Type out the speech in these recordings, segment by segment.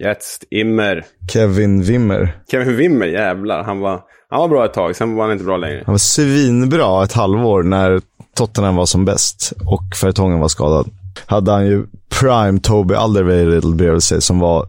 Jetzt Immer. Kevin Wimmer. Kevin Wimmer, jävlar. Han var, han var bra ett tag, sen var han inte bra längre. Han var svinbra ett halvår när Tottenham var som bäst och Fertongen var skadad. Hade han ju prime Toby Alderweireld bredvid sig som var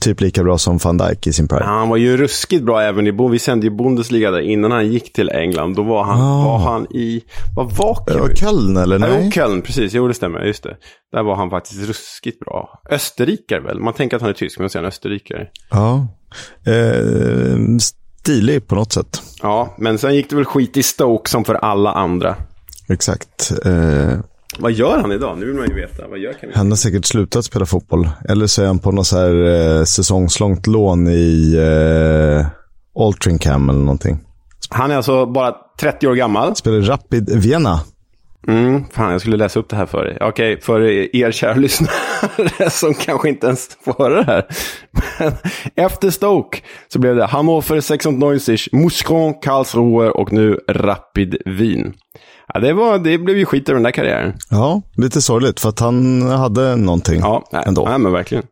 typ lika bra som van Dijk i sin prime. Han var ju ruskigt bra även i, vi sände ju Bundesliga där innan han gick till England. Då var han, Ah. var han i, vad var Kevin? Köln eller? Nej. jo, Köln, precis. Jo, det stämmer. Just det. Där var han faktiskt ruskigt bra. Österrikare väl? Man tänker att han är tysk, men han österrikare. Ja. Eh, stilig på något sätt. Ja, men sen gick det väl skit i Stoke som för alla andra. Exakt. Eh, Vad gör han idag? Nu vill man ju veta. Vad gör Kevin? han har säkert slutat spela fotboll. Eller så är han på något så här eh, säsongslångt lån i eh, Altrincham eller någonting. Han är alltså bara 30 år gammal. Spelar Rapid Vienna. Mm, fan, jag skulle läsa upp det här för er. Okej, för er kära lyssnare som kanske inte ens får höra det här. Men efter Stoke så blev det Hannover 96, Mouscron, Karlsruhe och nu Rapid Wien. Ja, det, var, det blev ju skit i den där karriären. Ja, lite sorgligt för att han hade någonting Ja, nej, ändå. nej men verkligen.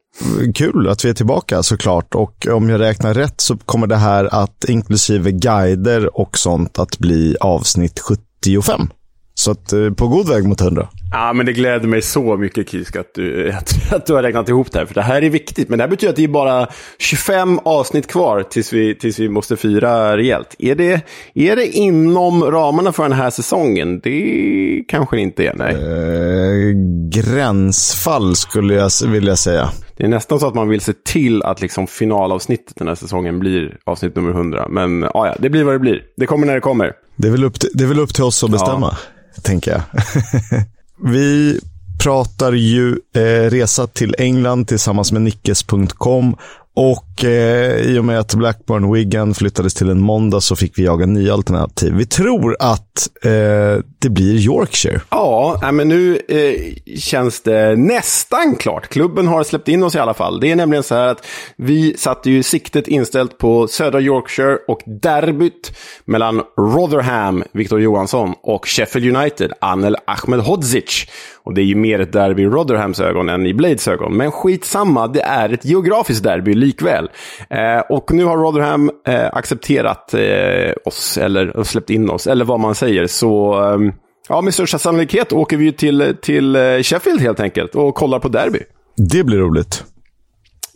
Kul att vi är tillbaka såklart. Och om jag räknar rätt så kommer det här att, inklusive guider och sånt, att bli avsnitt 75. Så att eh, på god väg mot 100. Ja, men det gläder mig så mycket, Kisk, att du, att, du har räknat ihop det här. För det här är viktigt. Men det här betyder att det är bara 25 avsnitt kvar tills vi, tills vi måste fira rejält. Är det, är det inom ramarna för den här säsongen? Det kanske det inte är, nej. Eh, gränsfall skulle jag vilja säga. Det är nästan så att man vill se till att liksom finalavsnittet den här säsongen blir avsnitt nummer 100. Men ja, ja, det blir vad det blir. Det kommer när det kommer. Det är väl upp till, det är väl upp till oss att bestämma, tänker jag. Vi pratar ju eh, resa till England tillsammans med Nickes.com och eh, i och med att Blackburn Wigan flyttades till en måndag så fick vi jaga nya alternativ. Vi tror att eh, det blir Yorkshire. Ja, men nu eh, känns det nästan klart. Klubben har släppt in oss i alla fall. Det är nämligen så här att vi satte ju siktet inställt på södra Yorkshire och derbyt mellan Rotherham, Victor Johansson, och Sheffield United, Anel Ahmedhodzic. Och det är ju mer ett derby i Rotherhams ögon än i Blades ögon. Men skitsamma, det är ett geografiskt derby likväl. Eh, och nu har Rotherham eh, accepterat eh, oss, eller släppt in oss, eller vad man säger. Så... Ehm, ja, med största sannolikhet åker vi till, till eh, Sheffield helt enkelt och kollar på derby. Det blir roligt.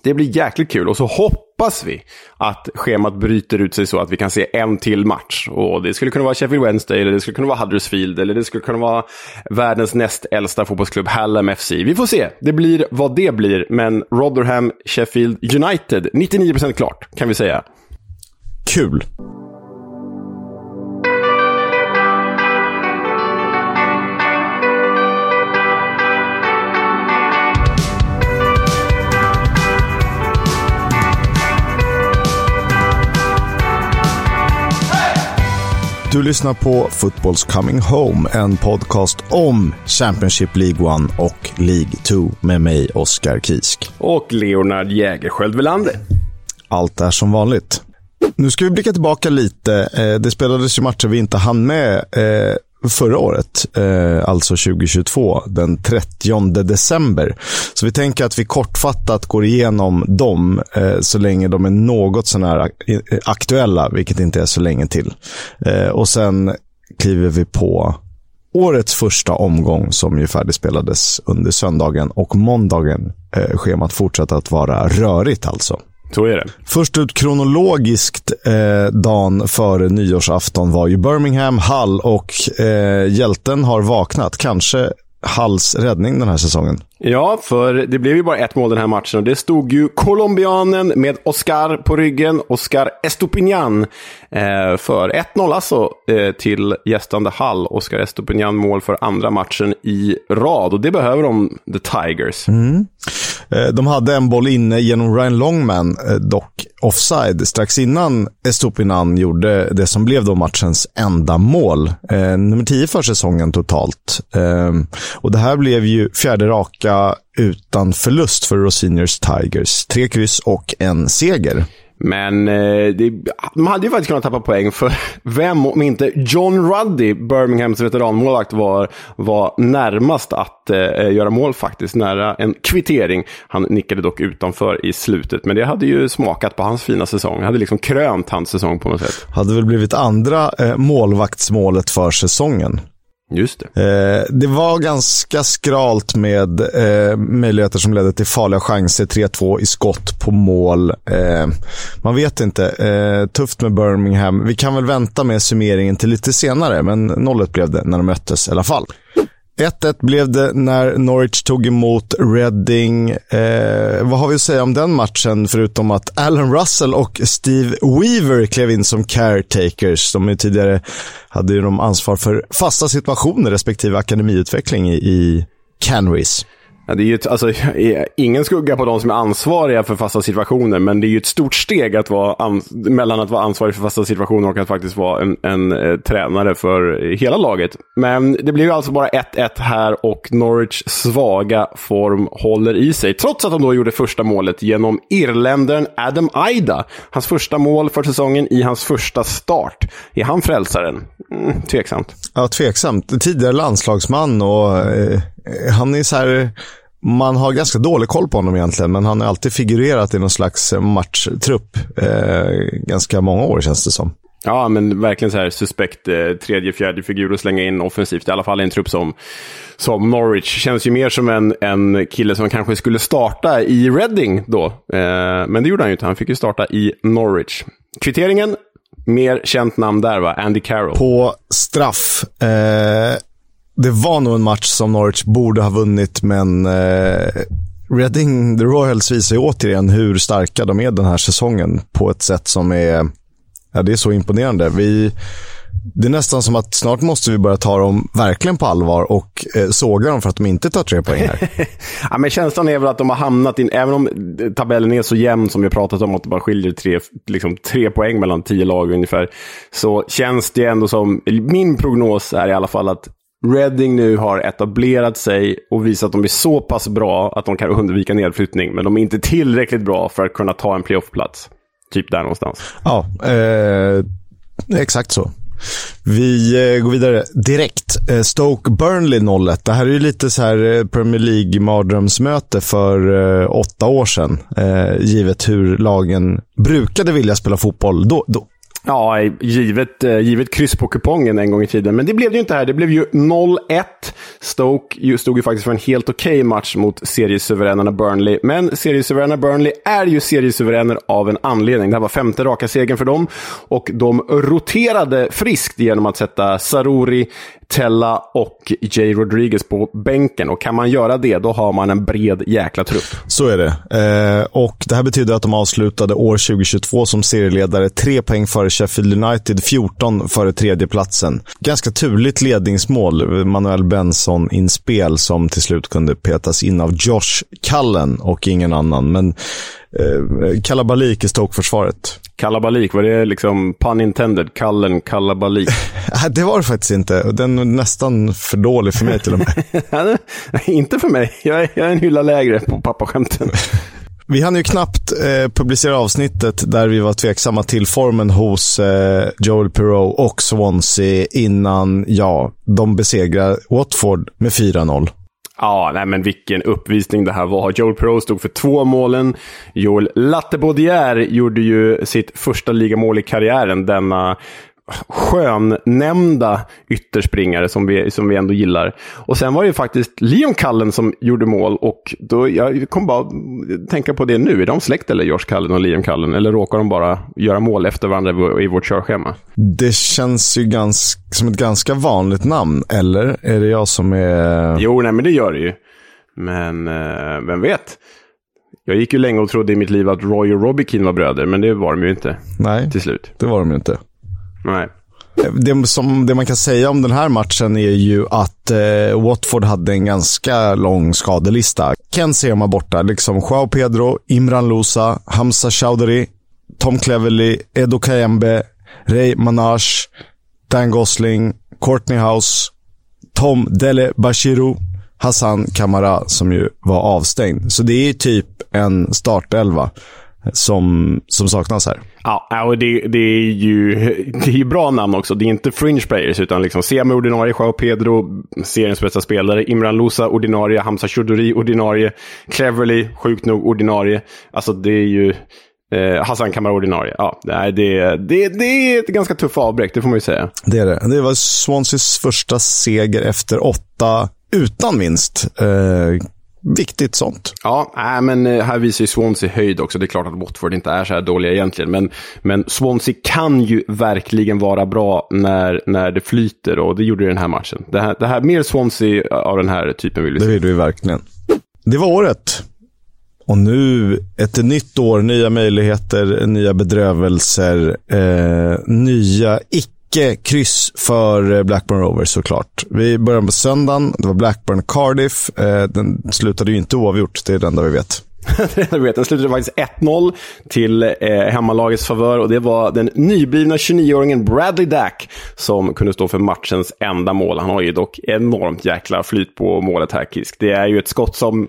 Det blir jäkligt kul och så hoppas vi att schemat bryter ut sig så att vi kan se en till match. Och det skulle kunna vara Sheffield Wednesday, eller det skulle kunna vara Huddersfield, eller det skulle kunna vara världens näst äldsta fotbollsklubb Hallam FC. Vi får se. Det blir vad det blir, men Rotherham, Sheffield United, 99% klart kan vi säga. Kul. Du lyssnar på Football's Coming Home, en podcast om Championship League 1 och League 2 med mig, Oskar Kisk. Och Leonard Jägerskiöld Welander. Allt är som vanligt. Nu ska vi blicka tillbaka lite. Eh, Det spelades ju matcher vi inte hann med eh, förra året, eh, alltså 2022, den 30 december. Så vi tänker att vi kortfattat går igenom dem eh, så länge de är något sånär eh, aktuella, vilket inte är så länge till. Eh, Och sen kliver vi på årets första omgång som ju färdigspelades under söndagen och måndagen. Eh, Schemat fortsatte att vara rörigt alltså. Så är det. Först ut kronologiskt eh, dagen före nyårsafton var ju Birmingham, Hull och eh, hjälten har vaknat. Kanske Hulls räddning den här säsongen. Ja, för det blev ju bara ett mål den här matchen och det stod ju colombianen med Oscar på ryggen, Oscar Estopinian, eh, för 1-0 alltså eh, till gästande Hall. Oscar Estopinian mål för andra matchen i rad och det behöver de, The Tigers. Eh, Eh, de hade en boll inne genom Ryan Longman, eh, dock offside, strax innan Estopinan gjorde det som blev då matchens enda mål. Eh, nummer 10 för säsongen totalt. Ehm, och det här blev ju fjärde raka utan förlust för Rosiniers Tigers. Tre kryss och en seger. Men eh, det, de hade ju faktiskt kunnat tappa poäng, för vem om inte John Ruddy, Birminghams veteranmålvakt, var, var närmast att eh, göra mål faktiskt. Nära en kvittering. Han nickade dock utanför i slutet, men det hade ju smakat på hans fina säsong. Det hade liksom krönt hans säsong på något sätt. Hade väl blivit andra eh, målvaktsmålet för säsongen. Just det. Eh, det var ganska skralt med eh, möjligheter som ledde till farliga chanser. 3-2 i skott på mål. Eh, man vet inte. Eh, tufft med Birmingham. Vi kan väl vänta med summeringen till lite senare, men 0-1 blev det när de möttes i alla fall. 1-1 blev det när Norwich tog emot Reading. Eh, vad har vi att säga om den matchen, förutom att Alan Russell och Steve Weaver klev in som caretakers. De tidigare hade ju de ansvar för fasta situationer respektive akademiutveckling i, i Canris. Ja, det är ju ett, alltså, eh, ingen skugga på de som är ansvariga för fasta situationer, men det är ju ett stort steg att vara mellan att vara ansvarig för fasta situationer och att faktiskt vara en, en eh, tränare för eh, hela laget. Men det blev ju alltså bara 1-1 här och Norwich svaga form håller i sig, trots att de då gjorde första målet genom irländaren Adam Aida. Hans första mål för säsongen i hans första start. Är han frälsaren? Mm, tveksamt. Ja, tveksamt. Tidigare landslagsman och eh, han är så här man har ganska dålig koll på honom egentligen, men han har alltid figurerat i någon slags matchtrupp. Eh, ganska många år känns det som. Ja, men verkligen så här suspekt eh, tredje, fjärde figur att slänga in offensivt. I alla fall i en trupp som, som Norwich. Känns ju mer som en, en kille som kanske skulle starta i Reading då. Eh, men det gjorde han ju inte. Han fick ju starta i Norwich. Kvitteringen, mer känt namn där va? Andy Carroll. På straff. Eh, det var nog en match som Norwich borde ha vunnit, men eh, Reading, The Royals visar ju återigen hur starka de är den här säsongen på ett sätt som är, ja, det är så imponerande. Vi, det är nästan som att snart måste vi börja ta dem verkligen på allvar och eh, såga dem för att de inte tar tre poäng här. ja, men känslan är väl att de har hamnat in, även om tabellen är så jämn som vi har pratat om, att det bara skiljer tre, liksom, tre poäng mellan tio lag ungefär, så känns det ändå som, min prognos är i alla fall att Reading nu har etablerat sig och visat att de är så pass bra att de kan undvika nedflyttning. Men de är inte tillräckligt bra för att kunna ta en playoffplats. Typ där någonstans. Ja, eh, exakt så. Vi eh, går vidare direkt. Eh, Stoke Burnley 0-1. Det här är ju lite så här eh, Premier League-mardrömsmöte för eh, åtta år sedan. Eh, givet hur lagen brukade vilja spela fotboll. Då, då, Ja, givet, eh, givet kryss på kupongen en gång i tiden. Men det blev det ju inte här. Det blev ju 0-1. Stoke stod ju faktiskt för en helt okej okay match mot seriesuveränerna Burnley. Men seriesuveräna Burnley är ju seriesuveräner av en anledning. Det här var femte raka segern för dem. Och de roterade friskt genom att sätta Saruri, Tella och Jay Rodriguez på bänken. Och kan man göra det, då har man en bred jäkla trupp. Så är det. Eh, och det här betyder att de avslutade år 2022 som serieledare. Tre poäng före Sheffield United, 14 före tredjeplatsen. Ganska turligt ledningsmål. Manuel Benson-inspel som till slut kunde petas in av Josh Cullen och ingen annan. Men eh, kalabalik i Stoke-försvaret. Kalabalik, var det liksom pun intended? Kallen kalabalik? det var det faktiskt inte. Den är nästan för dålig för mig till och med. inte för mig. Jag är, jag är en hylla lägre på pappaskämten. Vi hann ju knappt eh, publicera avsnittet där vi var tveksamma till formen hos eh, Joel Perreau och Swansea innan, ja, de besegrar Watford med 4-0. Ja, nej men vilken uppvisning det här var. Joel Perreau stod för två målen. Joel Lattebaudière gjorde ju sitt första ligamål i karriären denna skönnämnda ytterspringare som vi, som vi ändå gillar. Och sen var det ju faktiskt Leon Cullen som gjorde mål och då, jag kom bara tänka på det nu. Är de släkt eller Josh Cullen och Leon Cullen? Eller råkar de bara göra mål efter varandra i vårt körschema? Det känns ju ganska, som ett ganska vanligt namn, eller? Är det jag som är... Jo, nej men det gör det ju. Men eh, vem vet? Jag gick ju länge och trodde i mitt liv att Roy och Robbie Keane var bröder, men det var de ju inte. Nej, till slut. det var de ju inte. Nej. Det, som, det man kan säga om den här matchen är ju att eh, Watford hade en ganska lång skadelista. Ken Sema borta, liksom Joao Pedro, Imran Lousa, Hamza Chowdhury, Tom Cleverley, Edo Kayembe, Ray Manaj, Dan Gosling, Courtney House, Tom Dele Bashiru, Hassan Kamara som ju var avstängd. Så det är typ en startelva som, som saknas här. Ja, och det, det, är ju, det är ju bra namn också. Det är inte fringe players, utan liksom semi-ordinarie Joao Pedro, seriens bästa spelare. Imran Lousa, ordinarie. Hamza Choudhury, ordinarie. Cleverly, sjukt nog, ordinarie. Alltså det är ju... Eh, Hassan Kamara ordinarie. Ja, det, det, det, det är ett ganska tufft avbräck, det får man ju säga. Det är det. Det var Swanseas första seger efter åtta utan vinst. Eh, viktigt sånt. Ja, äh, men eh, här visar ju Swansea höjd också. Det är klart att Watford inte är så här dåliga egentligen. Men, men Swansea kan ju verkligen vara bra när, när det flyter och det gjorde den här matchen. Det här, det här, mer Swansea av den här typen vill vi se. Det vill vi verkligen. Det var året. Och nu ett nytt år, nya möjligheter, nya bedrövelser, eh, nya icke kryss för eh, Blackburn Rovers såklart. Vi börjar med söndagen, det var Blackburn Cardiff. Eh, den slutade ju inte oavgjort, det är det enda vi vet. det vet. Den slutade faktiskt 1-0 till eh, hemmalagets favör och det var den nyblivna 29-åringen Bradley Dack som kunde stå för matchens enda mål. Han har ju dock enormt jäkla flyt på målet här, Kisk. Det är ju ett skott som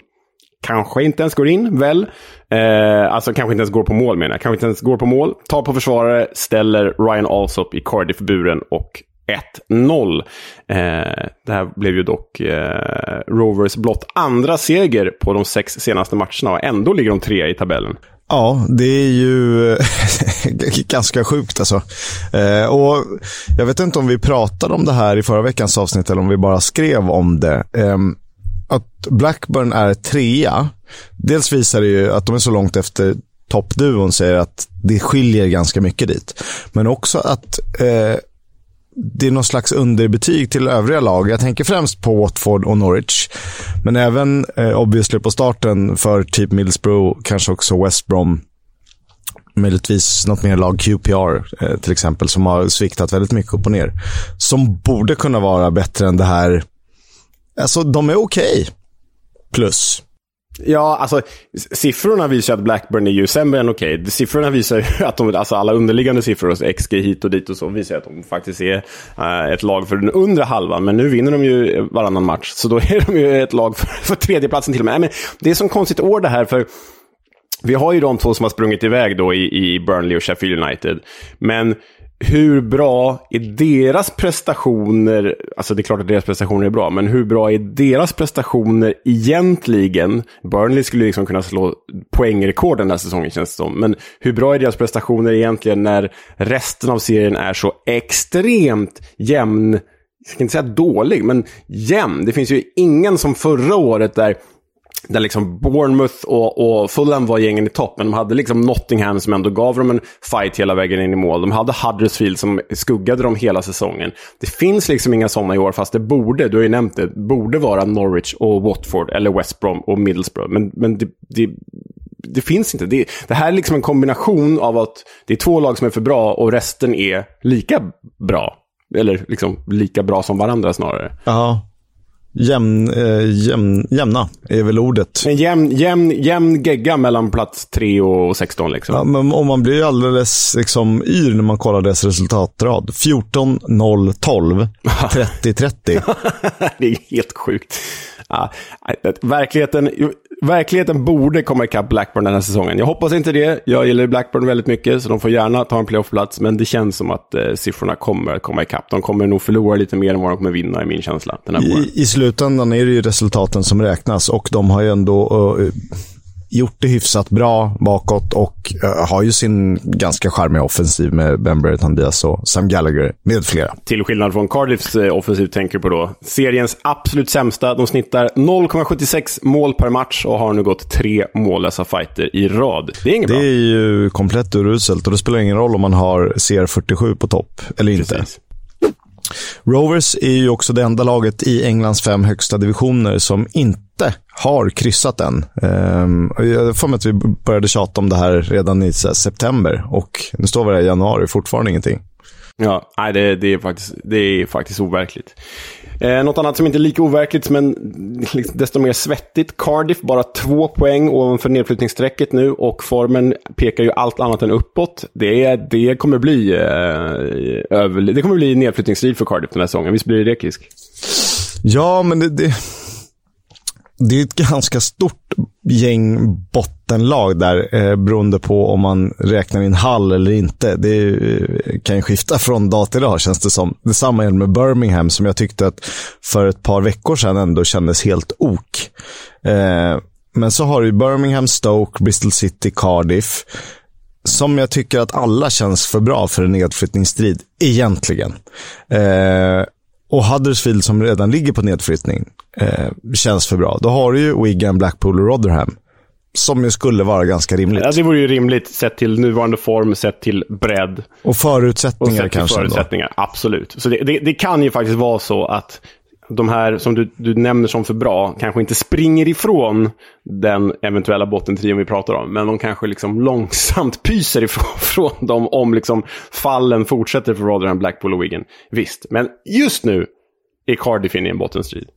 kanske inte ens går in, väl? Eh, alltså kanske inte ens går på mål menar jag. Kanske inte ens går på mål. Tar på försvarare, ställer Ryan Alsop i Cardiff-buren och 1-0. Eh, det här blev ju dock eh, Rovers blott andra seger på de sex senaste matcherna och ändå ligger de tre i tabellen. Ja, det är ju eh, ganska sjukt alltså. Eh, och jag vet inte om vi pratade om det här i förra veckans avsnitt eller om vi bara skrev om det. Eh, att Blackburn är trea, dels visar det ju att de är så långt efter toppduon säger att det skiljer ganska mycket dit. Men också att eh, det är någon slags underbetyg till övriga lag. Jag tänker främst på Watford och Norwich. Men även eh, obviously på starten för typ Middlesbrough, kanske också West Brom. Möjligtvis något mer lag, QPR eh, till exempel, som har sviktat väldigt mycket upp och ner. Som borde kunna vara bättre än det här Alltså, de är okej. Okay. Plus. Ja, alltså siffrorna visar att Blackburn är ju sämre än okej. Okay. Siffrorna visar ju att de, alltså alla underliggande siffror, alltså, XG hit och dit och så, visar att de faktiskt är äh, ett lag för den undre halvan. Men nu vinner de ju varannan match, så då är de ju ett lag för, för tredjeplatsen till och med. men det är som konstigt år det här, för vi har ju de två som har sprungit iväg då i, i Burnley och Sheffield United. Men hur bra är deras prestationer, alltså det är klart att deras prestationer är bra, men hur bra är deras prestationer egentligen? Burnley skulle liksom kunna slå poängrekord den här säsongen känns det som, men hur bra är deras prestationer egentligen när resten av serien är så extremt jämn, jag ska inte säga dålig, men jämn. Det finns ju ingen som förra året där där liksom Bournemouth och, och Fulham var gängen i topp, men de hade liksom Nottingham som ändå gav dem en fight hela vägen in i mål. De hade Huddersfield som skuggade dem hela säsongen. Det finns liksom inga sådana i år, fast det borde, du har ju nämnt det, borde vara Norwich och Watford, eller West Brom och Middlesbrough. Men, men det, det, det finns inte. Det, det, här är liksom en kombination av att det är två lag som är för bra och resten är lika bra. Eller liksom lika bra som varandra snarare. Ja. Jämn, eh, jämn, jämna är väl ordet. En jämn, jämn, jämn gegga mellan plats 3 och 16. Liksom. Ja, men, och man blir ju alldeles liksom, yr när man kollar dess resultatrad. 14, 0, 12, 30, 30. det är helt sjukt. Ja, verkligheten, verkligheten borde komma ikapp Blackburn den här säsongen. Jag hoppas inte det. Jag gillar Blackburn väldigt mycket, så de får gärna ta en playoffplats. Men det känns som att eh, siffrorna kommer att komma ikapp. De kommer nog förlora lite mer än vad de kommer vinna, i min känsla. Den här I, I slutändan är det ju resultaten som räknas och de har ju ändå uh, gjort det hyfsat bra bakåt och uh, har ju sin ganska charmiga offensiv med Ben Brereton Diaz och Sam Gallagher med flera. Till skillnad från Cardiffs uh, offensiv tänker på då. Seriens absolut sämsta. De snittar 0,76 mål per match och har nu gått tre mållösa fighter i rad. Det är inget bra. Det är ju komplett uruselt och det spelar ingen roll om man har CR47 på topp eller Precis. inte. Rovers är ju också det enda laget i Englands fem högsta divisioner som inte har kryssat än. Ehm, jag får mig att vi började tjata om det här redan i september och nu står vi här i januari, fortfarande ingenting. Ja, nej, det, det, är faktiskt, det är faktiskt overkligt. Eh, något annat som inte är lika overkligt, men liksom desto mer svettigt. Cardiff bara två poäng ovanför nedflyttningsstrecket nu och formen pekar ju allt annat än uppåt. Det, det kommer bli eh, över, det kommer bli nedflyttningsstrid för Cardiff den här säsongen. Visst blir det det, Kisk? Ja, men det, det, det är ett ganska stort gäng bottenlag där, eh, beroende på om man räknar in Hall eller inte. Det eh, kan ju skifta från dag till dag, känns det som. Detsamma gäller med Birmingham, som jag tyckte att för ett par veckor sedan ändå kändes helt ok. Eh, men så har du Birmingham, Stoke, Bristol City, Cardiff. Som jag tycker att alla känns för bra för en nedflyttningsstrid, egentligen. Eh, och Huddersfield som redan ligger på nedflyttning eh, känns för bra. Då har du ju Wigan, Blackpool och Rotherham. Som ju skulle vara ganska rimligt. Ja, det vore ju rimligt sett till nuvarande form, sett till bredd. Och förutsättningar och sett till kanske. förutsättningar, ändå. absolut. Så det, det, det, kan ju faktiskt vara så att de här som du, du nämner som för bra kanske inte springer ifrån den eventuella bottentrion vi pratar om. Men de kanske liksom långsamt pyser ifrån från dem om liksom fallen fortsätter för Rotherham, Blackpool och Wigan. Visst, men just nu är Cardiff inne i en bottenstrid.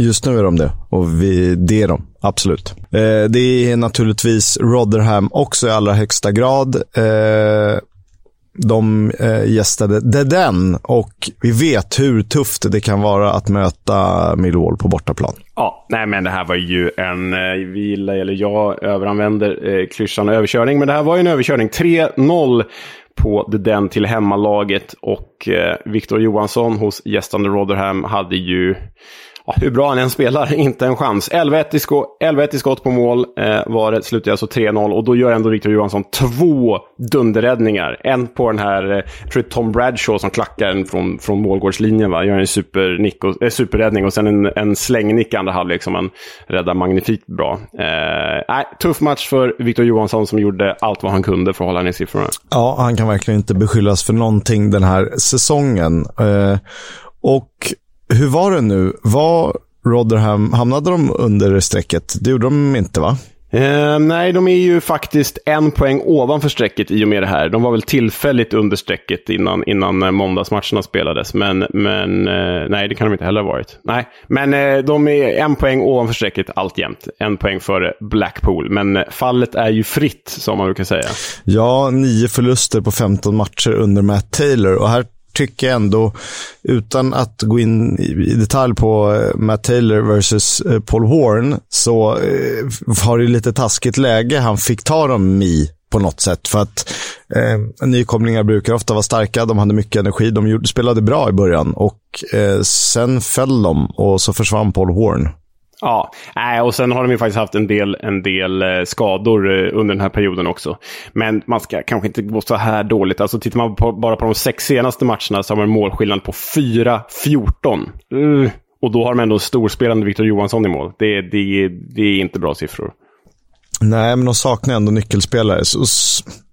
Just nu är de det. Och vi, det är de. Absolut. Eh, det är naturligtvis Rotherham också i allra högsta grad. Eh, de eh, gästade den och vi vet hur tufft det kan vara att möta Millwall på bortaplan. Ja, nej men det här var ju en, eh, vi gillar, eller jag överanvänder eh, klyschan överkörning, men det här var ju en överkörning. 3-0 på The den till hemmalaget och eh, Victor Johansson hos gästande Rotherham hade ju ja, hur bra han än spelar, inte en chans. 11-1 i, sko 11 i skott på mål eh, var det, slutade alltså 3-0 och då gör ändå Victor Johansson två dunderräddningar. En på den här, jag tror det är Tom Bradshaw som klackar den från, från målgårdslinjen, va? gör en supernick och, eh, superräddning och sen en, en slängnick andra halvlek som han räddar magnifikt bra. Eh, tuff match för Victor Johansson som gjorde allt vad han kunde för att hålla ner siffrorna. Ja, han kan verkligen inte beskyllas för någonting den här säsongen. Eh, och hur var det nu? Var Rotherham, hamnade de under strecket? Det gjorde de inte, va? Eh, nej, de är ju faktiskt en poäng ovanför strecket i och med det här. De var väl tillfälligt under strecket innan, innan eh, måndagsmatcherna spelades. Men, men eh, nej, det kan de inte heller ha varit. Nej, men eh, de är en poäng ovanför strecket alltjämt. En poäng före Blackpool. Men eh, fallet är ju fritt, som man brukar säga. Ja, nio förluster på 15 matcher under Matt Taylor. Och här tycker ändå, utan att gå in i detalj på eh, Matt Taylor versus eh, Paul Horn, så eh, har var det lite taskigt läge han fick ta dem i på något sätt. För att eh, nykomlingar brukar ofta vara starka, de hade mycket energi, de gjorde, spelade bra i början och eh, sen föll de och så försvann Paul Horn. Ja, äh, och sen har de ju faktiskt haft en del, en del eh, skador eh, under den här perioden också. Men man ska kanske inte gå så här dåligt. Alltså tittar man på, bara på de sex senaste matcherna så har man en målskillnad på 4-14. Uh, eh, och då har de ändå en storspelande Victor Johansson i mål. Det, det, det är inte bra siffror. Nej, men de saknar ändå nyckelspelare. Så,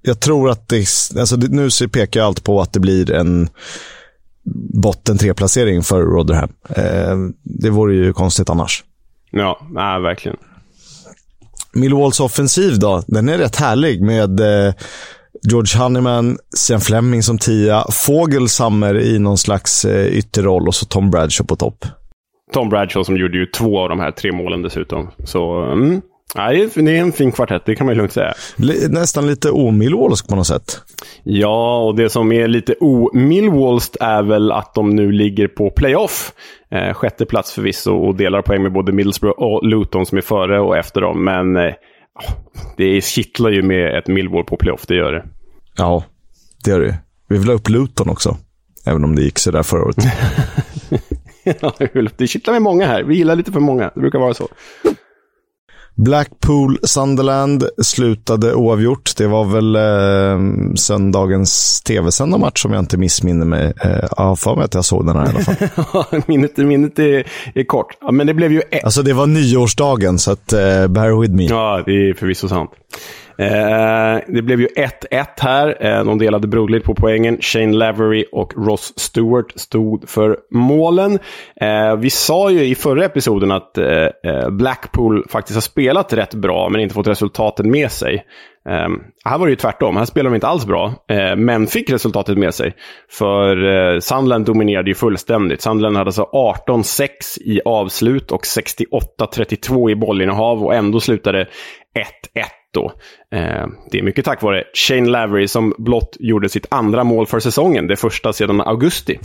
jag tror att det, alltså nu pekar allt på att det blir en botten tre-placering för Rotherham. Eh, det vore ju konstigt annars. Ja, nej, verkligen. Millwalls offensiv då, den är rätt härlig med eh, George Honeyman, Sean Fleming som tia, Fogelsammer i någon slags eh, ytterroll och så Tom Bradshaw på topp. Tom Bradshaw som gjorde ju två av de här tre målen dessutom. Så, mm. Nej, det är en fin kvartett, det kan man ju lugnt säga. Nästan lite omillwallsk på något sätt. Ja, och det som är lite omillwallskt är väl att de nu ligger på playoff. Eh, sjätte plats förvisso och delar poäng med både Middlesbrough och Luton som är före och efter dem. Men eh, det kittlar ju med ett Millwall på playoff, det gör det. Ja, det gör det. Vi vill ha upp Luton också. Även om det gick sådär förra året. ja, det kittlar med många här. Vi gillar lite för många. Det brukar vara så. Blackpool Sunderland slutade oavgjort. Det var väl eh, söndagens tv-sända match om jag inte missminner mig. Eh, jag för mig att jag såg den här i alla fall. minnet minnet är, är kort. Ja, men det blev ju... Alltså det var nyårsdagen, så att, eh, bear with me. Ja, det är förvisso sant. Eh, det blev ju 1-1 här. Eh, de delade broderligt på poängen. Shane Lavery och Ross Stewart stod för målen. Eh, vi sa ju i förra episoden att Blackpool faktiskt har spelat rätt bra, men inte fått resultaten med sig. Um, här var det ju tvärtom. Här spelade de inte alls bra, uh, men fick resultatet med sig. För uh, dominerade ju fullständigt. Sandland hade alltså 18-6 i avslut och 68-32 i bollinnehav och ändå slutade 1-1 då. Eh, det är mycket tack vare Shane Lavery som blott gjorde sitt andra mål för säsongen, det första sedan augusti.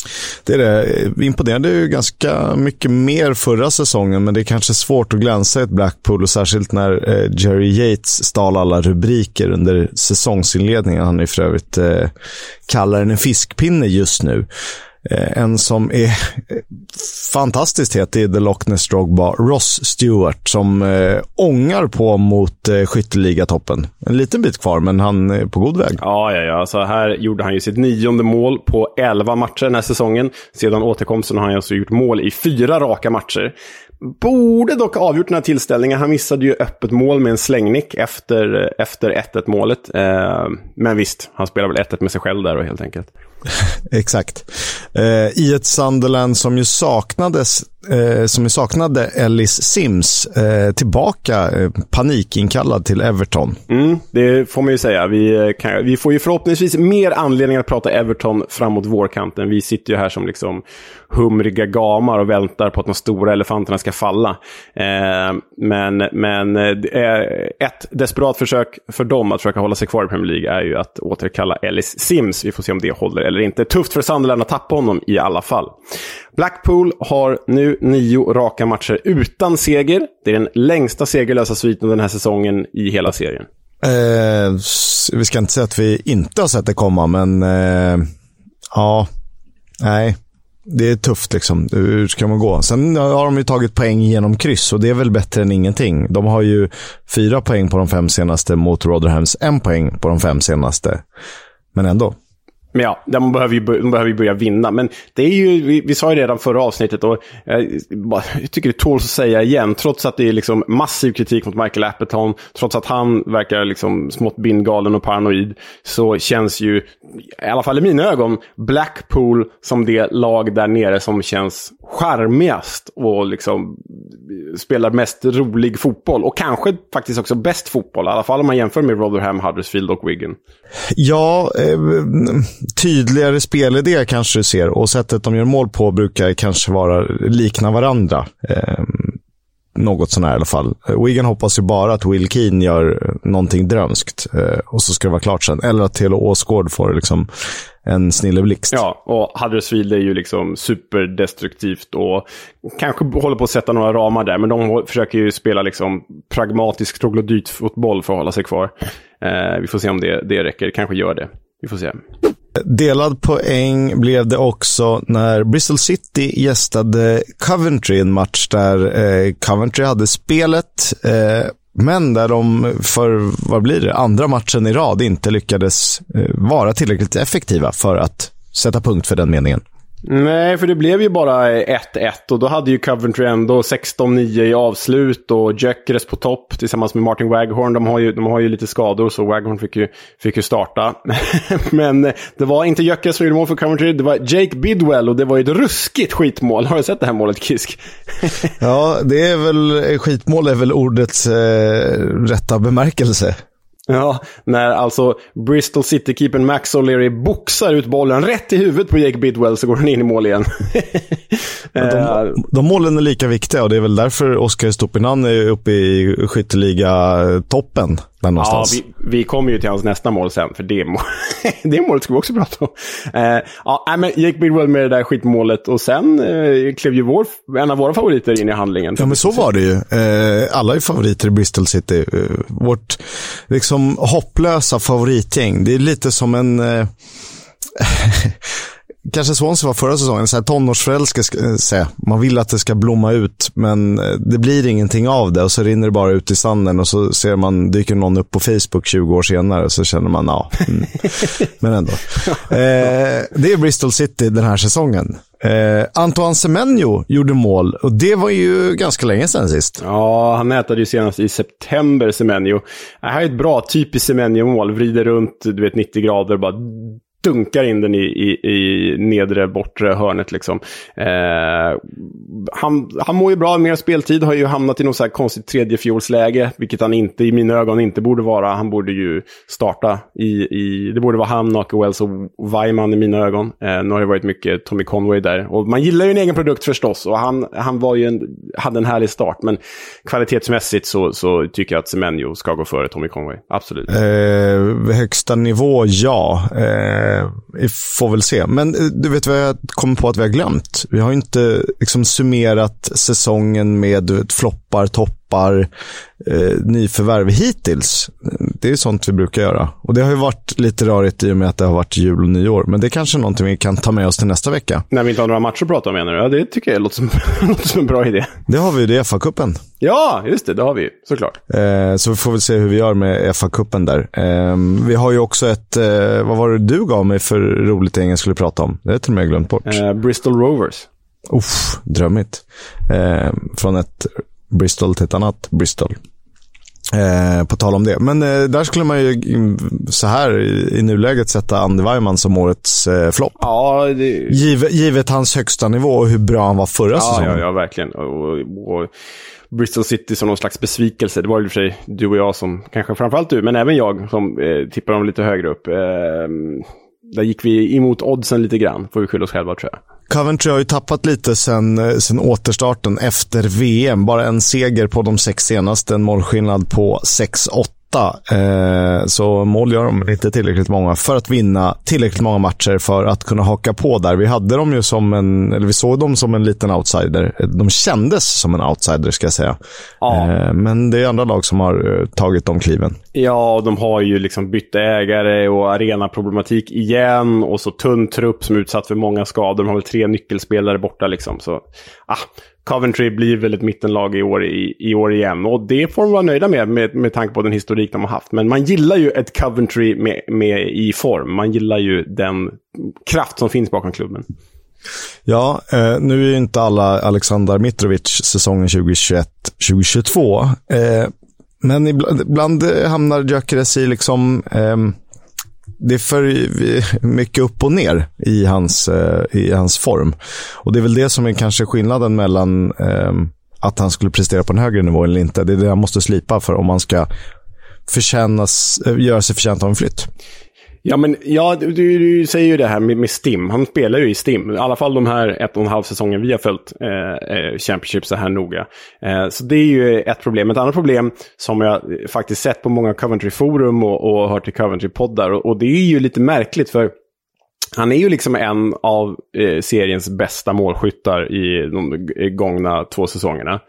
Det är det. Vi imponerade ju ganska mycket mer förra säsongen, men det är kanske svårt att glänsa i ett Blackpool, och särskilt när eh, Jerry Yates stal alla rubriker under säsongsinledningen. Han är för övrigt eh, kallare än en fiskpinne just nu. Eh, en som är eh, fantastiskt het är The Loch Ness Drogba, Ross Stewart, som eh, ångar på mot eh, skytteligatoppen. En liten bit kvar, men han är på god väg. Ja, ja, ja. Alltså, här gjorde han ju sitt nionde mål på elva matcher den här säsongen. Sedan återkomsten har han alltså gjort mål i fyra raka matcher. Borde dock ha avgjort den här tillställningen. Han missade ju öppet mål med en slängnick efter, efter 1-1 målet. Eh, men visst, han spelar väl 1-1 med sig själv där helt enkelt. Exakt. Eh, I ett Sunderland som ju saknades, eh, som ju saknade Ellis Sims eh, tillbaka, eh, panikinkallad till Everton. Mm, det får man ju säga. Vi, eh, kan, vi får ju förhoppningsvis mer anledning att prata Everton framåt vårkanten. Vi sitter ju här som liksom humriga gamar och väntar på att de stora elefanterna ska falla. Eh, men men eh, eh, ett desperat försök för dem att försöka hålla sig kvar i Premier League är ju att återkalla Ellis Sims. Vi får se om det håller eller inte. Tufft för Sunderland att tappa honom i alla fall. Blackpool har nu nio raka matcher utan seger. Det är den längsta segerlösa sviten den här säsongen i hela serien. Eh, vi ska inte säga att vi inte har sett det komma, men eh, ja, nej. Det är tufft liksom. Hur ska man gå? Sen har de ju tagit poäng genom kryss och det är väl bättre än ingenting. De har ju fyra poäng på de fem senaste mot Rotherhams, en poäng på de fem senaste. Men ändå. Men ja, de behöver, ju, de behöver ju börja vinna. Men det är ju, vi, vi sa ju redan förra avsnittet och eh, jag, jag tycker det tål att säga igen, trots att det är liksom massiv kritik mot Michael Appleton, trots att han verkar liksom smått bindgalen och paranoid, så känns ju, i alla fall i mina ögon, Blackpool som det lag där nere som känns charmigast och liksom spelar mest rolig fotboll. Och kanske faktiskt också bäst fotboll, i alla fall om man jämför med Rotherham, Huddersfield och Wigan. Ja, eh, tydligare spelidé kanske du ser och sättet de gör mål på brukar kanske vara likna varandra. Eh, något sånär i alla fall. Eh, Wigan hoppas ju bara att Will Keane gör eh, någonting drömskt eh, och så ska det vara klart sen. Eller att Telo Åsgård får liksom en snilleblixt. Ja, och Huddersfield är ju liksom superdestruktivt och kanske håller på att sätta några ramar där. Men de försöker ju spela liksom pragmatisk troglodytfotboll för att hålla sig kvar. Eh, vi får se om det, det räcker. Kanske gör det. Vi får se. Delad poäng blev det också när Bristol City gästade Coventry, en match där eh, Coventry hade spelet, eh, men där de för, vad blir det, andra matchen i rad inte lyckades eh, vara tillräckligt effektiva för att sätta punkt för den meningen. Nej, för det blev ju bara 1-1 och då hade ju Coventry ändå 16-9 i avslut och Jökeres på topp tillsammans med Martin Waghorn. De har ju, de har ju lite skador så Waghorn fick ju, fick ju starta. Men eh, det var inte Jökeres som gjorde mål för Coventry, det var Jake Bidwell och det var ju ett ruskigt skitmål. Har du sett det här målet, Kisk? ja, det är väl, skitmål är väl ordets eh, rätta bemärkelse. Ja, när alltså Bristol City-keepern Max O'Leary boxar ut bollen rätt i huvudet på Jake Bidwell så går den in i mål igen. de, de målen är lika viktiga och det är väl därför Oskar Stopinan är uppe i skytteliga-toppen. Ja, vi, vi kommer ju till hans nästa mål sen, för det, mål, det målet ska vi också prata om. Eh, ja, men Jake Bidwell med det där skitmålet och sen eh, klev ju vår, en av våra favoriter in i handlingen. Ja, men så var det ju. Eh, alla är favoriter i Bristol City. Eh, vårt liksom hopplösa favoritgäng. Det är lite som en... Eh, kanske Swansea var förra säsongen, så här tonårsförälskelse. Man vill att det ska blomma ut, men eh, det blir ingenting av det och så rinner det bara ut i sanden och så ser man, dyker någon upp på Facebook 20 år senare och så känner man, ja, mm. men ändå. Eh, det är Bristol City den här säsongen. Eh, Antoine Semenyo gjorde mål och det var ju ganska länge sedan sist. Ja, han nätade ju senast i september, Semenyo. Det här är ett bra typiskt Semenyo-mål. Vrider runt, du vet, 90 grader och bara dunkar in den i, i, i nedre bortre hörnet. Liksom. Eh, han, han mår ju bra, mer speltid, har ju hamnat i något så här konstigt tredjefjolsläge, vilket han inte i mina ögon inte borde vara. Han borde ju starta i, i det borde vara han, Nake Wells och Weiman i mina ögon. Eh, nu har det varit mycket Tommy Conway där. Och man gillar ju en egen produkt förstås, och han, han var ju en, hade en härlig start, men kvalitetsmässigt så, så tycker jag att Semenyo ska gå före Tommy Conway. Absolut. Eh, högsta nivå, ja. Eh, Eh, vi får väl se. Men eh, du vet vad jag kommer på att vi har glömt? Vi har inte liksom summerat säsongen med flopp floppar, toppar, eh, nyförvärv hittills. Det är sånt vi brukar göra. Och det har ju varit lite rörigt i och med att det har varit jul och nyår. Men det är kanske är någonting vi kan ta med oss till nästa vecka. När vi inte har några matcher att prata om menar du? Ja, det tycker jag låter som, låter som en bra idé. Det har vi ju, det är FA-cupen. Ja, just det, det har vi ju, såklart. Eh, så vi får väl se hur vi gör med FA-cupen där. Eh, vi har ju också ett, eh, vad var det du gav mig för roligt gäng jag skulle prata om? Det har jag till och med glömt bort. Eh, Bristol Rovers. Uff, drömmigt. Eh, från ett Bristol till ett annat Bristol. Eh, på tal om det. Men eh, där skulle man ju så här i, i nuläget sätta Andy Weimann som årets eh, flopp. Ja, det... Givet, givet hans högsta nivå och hur bra han var förra ja, säsongen. Ja, ja, verkligen. Och, och Bristol City som någon slags besvikelse. Det var ju för sig du och jag som, kanske framförallt du, men även jag som eh, tippar dem lite högre upp. Eh, där gick vi emot oddsen lite grann, får vi skylla oss själva tror jag. Coventry har ju tappat lite sen, eh, sen återstarten efter VM. Bara en seger på de sex senaste, en målskillnad på 6-8. Eh, så mål gör de inte tillräckligt många för att vinna tillräckligt många matcher för att kunna haka på där. Vi hade dem ju som en, eller vi såg dem som en liten outsider. De kändes som en outsider ska jag säga. Ja. Eh, men det är andra lag som har eh, tagit de kliven. Ja, och de har ju liksom bytt ägare och arenaproblematik igen. Och så tunn trupp som är utsatt för många skador. De har väl tre nyckelspelare borta liksom. Så, ah, Coventry blir väl ett mittenlag i år, i, i år igen. Och det får de vara nöjda med, med, med tanke på den historik de har haft. Men man gillar ju ett Coventry med, med i form. Man gillar ju den kraft som finns bakom klubben. Ja, eh, nu är ju inte alla Alexander Mitrovic säsongen 2021-2022. Eh, men ibland, ibland hamnar Gyökeres i liksom... Eh, det är för mycket upp och ner i hans, eh, i hans form. Och det är väl det som är kanske skillnaden mellan ehm, att han skulle prestera på en högre nivå eller inte. Det är det han måste slipa för om man ska förtjänas, eh, göra sig förtjänt av en flytt. Ja, men ja, du, du säger ju det här med, med, Stim. Han spelar ju i Stim. I alla fall de här ett och en halv säsongen vi har följt eh, eh, Championship så här noga. Eh, så det är ju ett problem. Ett annat problem som jag faktiskt sett på många Coventry-forum och, och hört i Coventry-poddar. Och, och, det är ju lite märkligt för han är ju liksom en av eh, seriens bästa målskyttar i de gångna två säsongerna.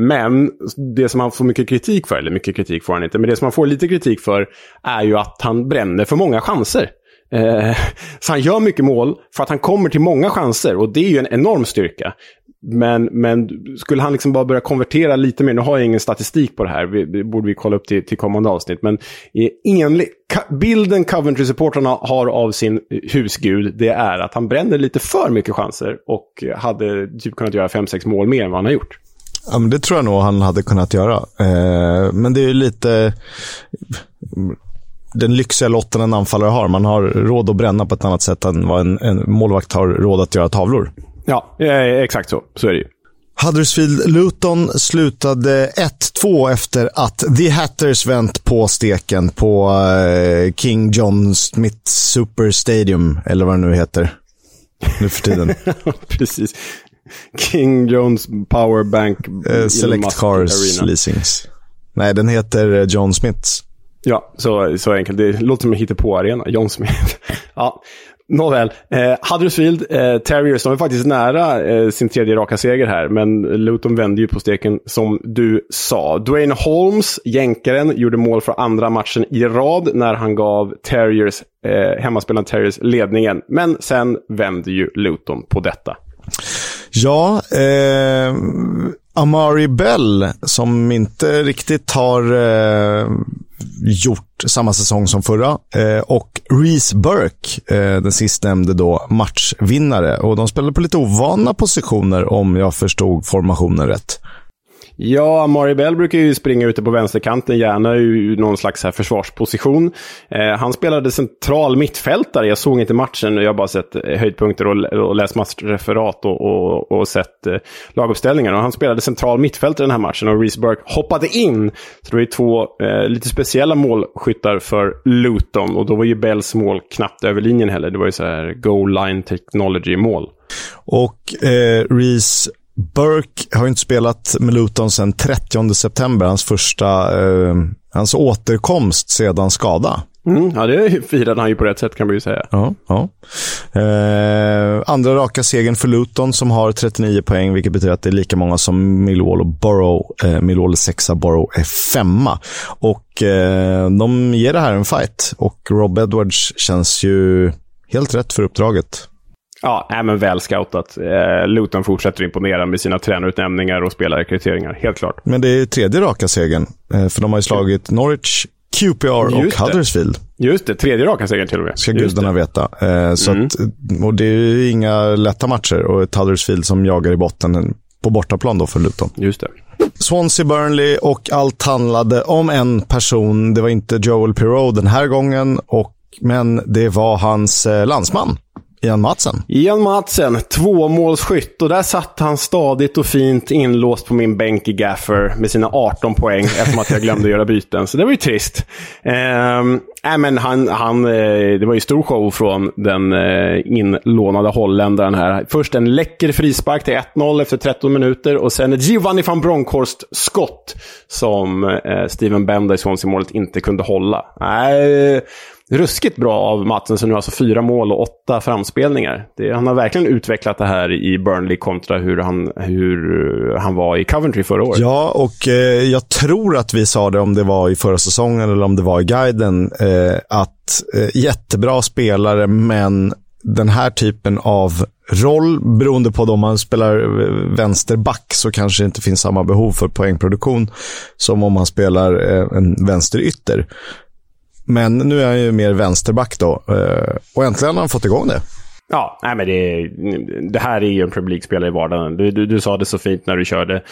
Men det som han får mycket kritik för, eller mycket kritik får han inte, men det som han får lite kritik för är ju att han bränner för många chanser. Eh, så han gör mycket mål för att han kommer till många chanser och det är ju en enorm styrka. Men, men skulle han liksom bara börja konvertera lite mer, nu har jag ingen statistik på det här, vi, det borde vi kolla upp till, till kommande avsnitt, men enligt bilden Coventry-supportrarna har av sin husgud, det är att han bränner lite för mycket chanser och hade typ kunnat göra 5-6 mål mer än vad han har gjort. Ja, men det tror jag nog han hade kunnat göra. Eh, men det är ju lite den lyxiga lotten en anfallare har. Man har råd att bränna på ett annat sätt än vad en, en målvakt har råd att göra tavlor. Ja, eh, exakt så. Så är det ju. Huddersfield Luton slutade 1-2 efter att The Hatters vänt på steken på eh, King John Smith Super Stadium, eller vad det nu heter. Nu för tiden. Precis. King Jones Powerbank. Uh, Select Cars Arena. Leasings. Nej, den heter eh, John Smiths. Ja, så, så enkelt. Det låter som en hittepå-arena. John Smith. ja, nåväl. Eh, Huddersfield, eh, Terriers, de är faktiskt nära eh, sin tredje raka seger här. Men Luton vände ju på steken som du sa. Dwayne Holmes, jänkaren, gjorde mål för andra matchen i rad när han gav Terriers, eh, hemmaspelaren Terriers ledningen. Men sen vände ju Luton på detta. Ja, eh, Amari Bell som inte riktigt har eh, gjort samma säsong som förra. Eh, och Reese Burke, eh, den sistnämnde då, matchvinnare. Och de spelade på lite ovana positioner om jag förstod formationen rätt. Ja, Amari Bell brukar ju springa ute på vänsterkanten, gärna i någon slags här försvarsposition. Eh, han spelade central mittfältare. Jag såg inte matchen, jag har bara sett eh, höjdpunkter och, och läst matchreferat och, och, och sett eh, laguppställningar. Och han spelade central mittfältare den här matchen och Reece Burke hoppade in. Så det var ju två eh, lite speciella målskyttar för Luton. Och då var ju Bells mål knappt över linjen heller. Det var ju så här goal line technology-mål. Och eh, Reece Burke har inte spelat med Luton sedan 30 september, hans första, eh, hans återkomst sedan skada. Mm, ja, det firade han ju på rätt sätt kan man ju säga. Ja, ja. Eh, andra raka segern för Luton som har 39 poäng, vilket betyder att det är lika många som Millwall och Borough. Eh, Millwall är sexa, Borough är femma. Och eh, de ger det här en fight. Och Rob Edwards känns ju helt rätt för uppdraget. Ja, äh, men väl scoutat. Eh, Luton fortsätter imponera med sina tränarutnämningar och spelarrekryteringar, helt klart. Men det är tredje raka segern, eh, för de har ju slagit Norwich, QPR Just och Huddersfield. Just det, tredje raka segern till och med. Ska Just gudarna det. veta. Eh, så Mm. att, och det är ju inga lätta matcher och ett Huddersfield som jagar i botten på bortaplan då för Luton. Just det. Swansea Burnley och allt handlade om en person. Det var inte Joel Pirou den här gången, och, men det var hans eh, landsman, Ian Matsen. Ian Madsen, tvåmålsskytt. Och där satt han stadigt och fint inlåst på min bänk i Gaffer med sina 18 poäng eftersom att jag glömde göra byten. Så det var ju trist. Eh, äh, men han, han, eh, det var ju stor show från den eh, inlånade holländaren här. Först en läcker frispark till 1-0 efter 13 minuter och sen ett Giovanni van Bronckhorst-skott som eh, Steven Bender i Swansea-målet inte kunde hålla. Nej, ruskigt bra av Matsen så nu alltså fyra mål och åtta framspelningar. Det, han har verkligen utvecklat det här i Burnley kontra hur han, hur eh, han var i Coventry förra året. Ja, och eh, jag tror att vi sa det om det var i förra säsongen eller om det var i guiden, eh, att eh, jättebra spelare, men den här typen av roll, beroende på om man spelar eh, vänsterback så kanske det inte finns samma behov för poängproduktion som om man spelar eh, en vänsterytter. Men nu är han ju mer vänsterback då eh, och äntligen har han fått igång det. Ja, nej men det, det här är ju en Premier League-spelare i vardagen. Du, du, du sa det så fint när du körde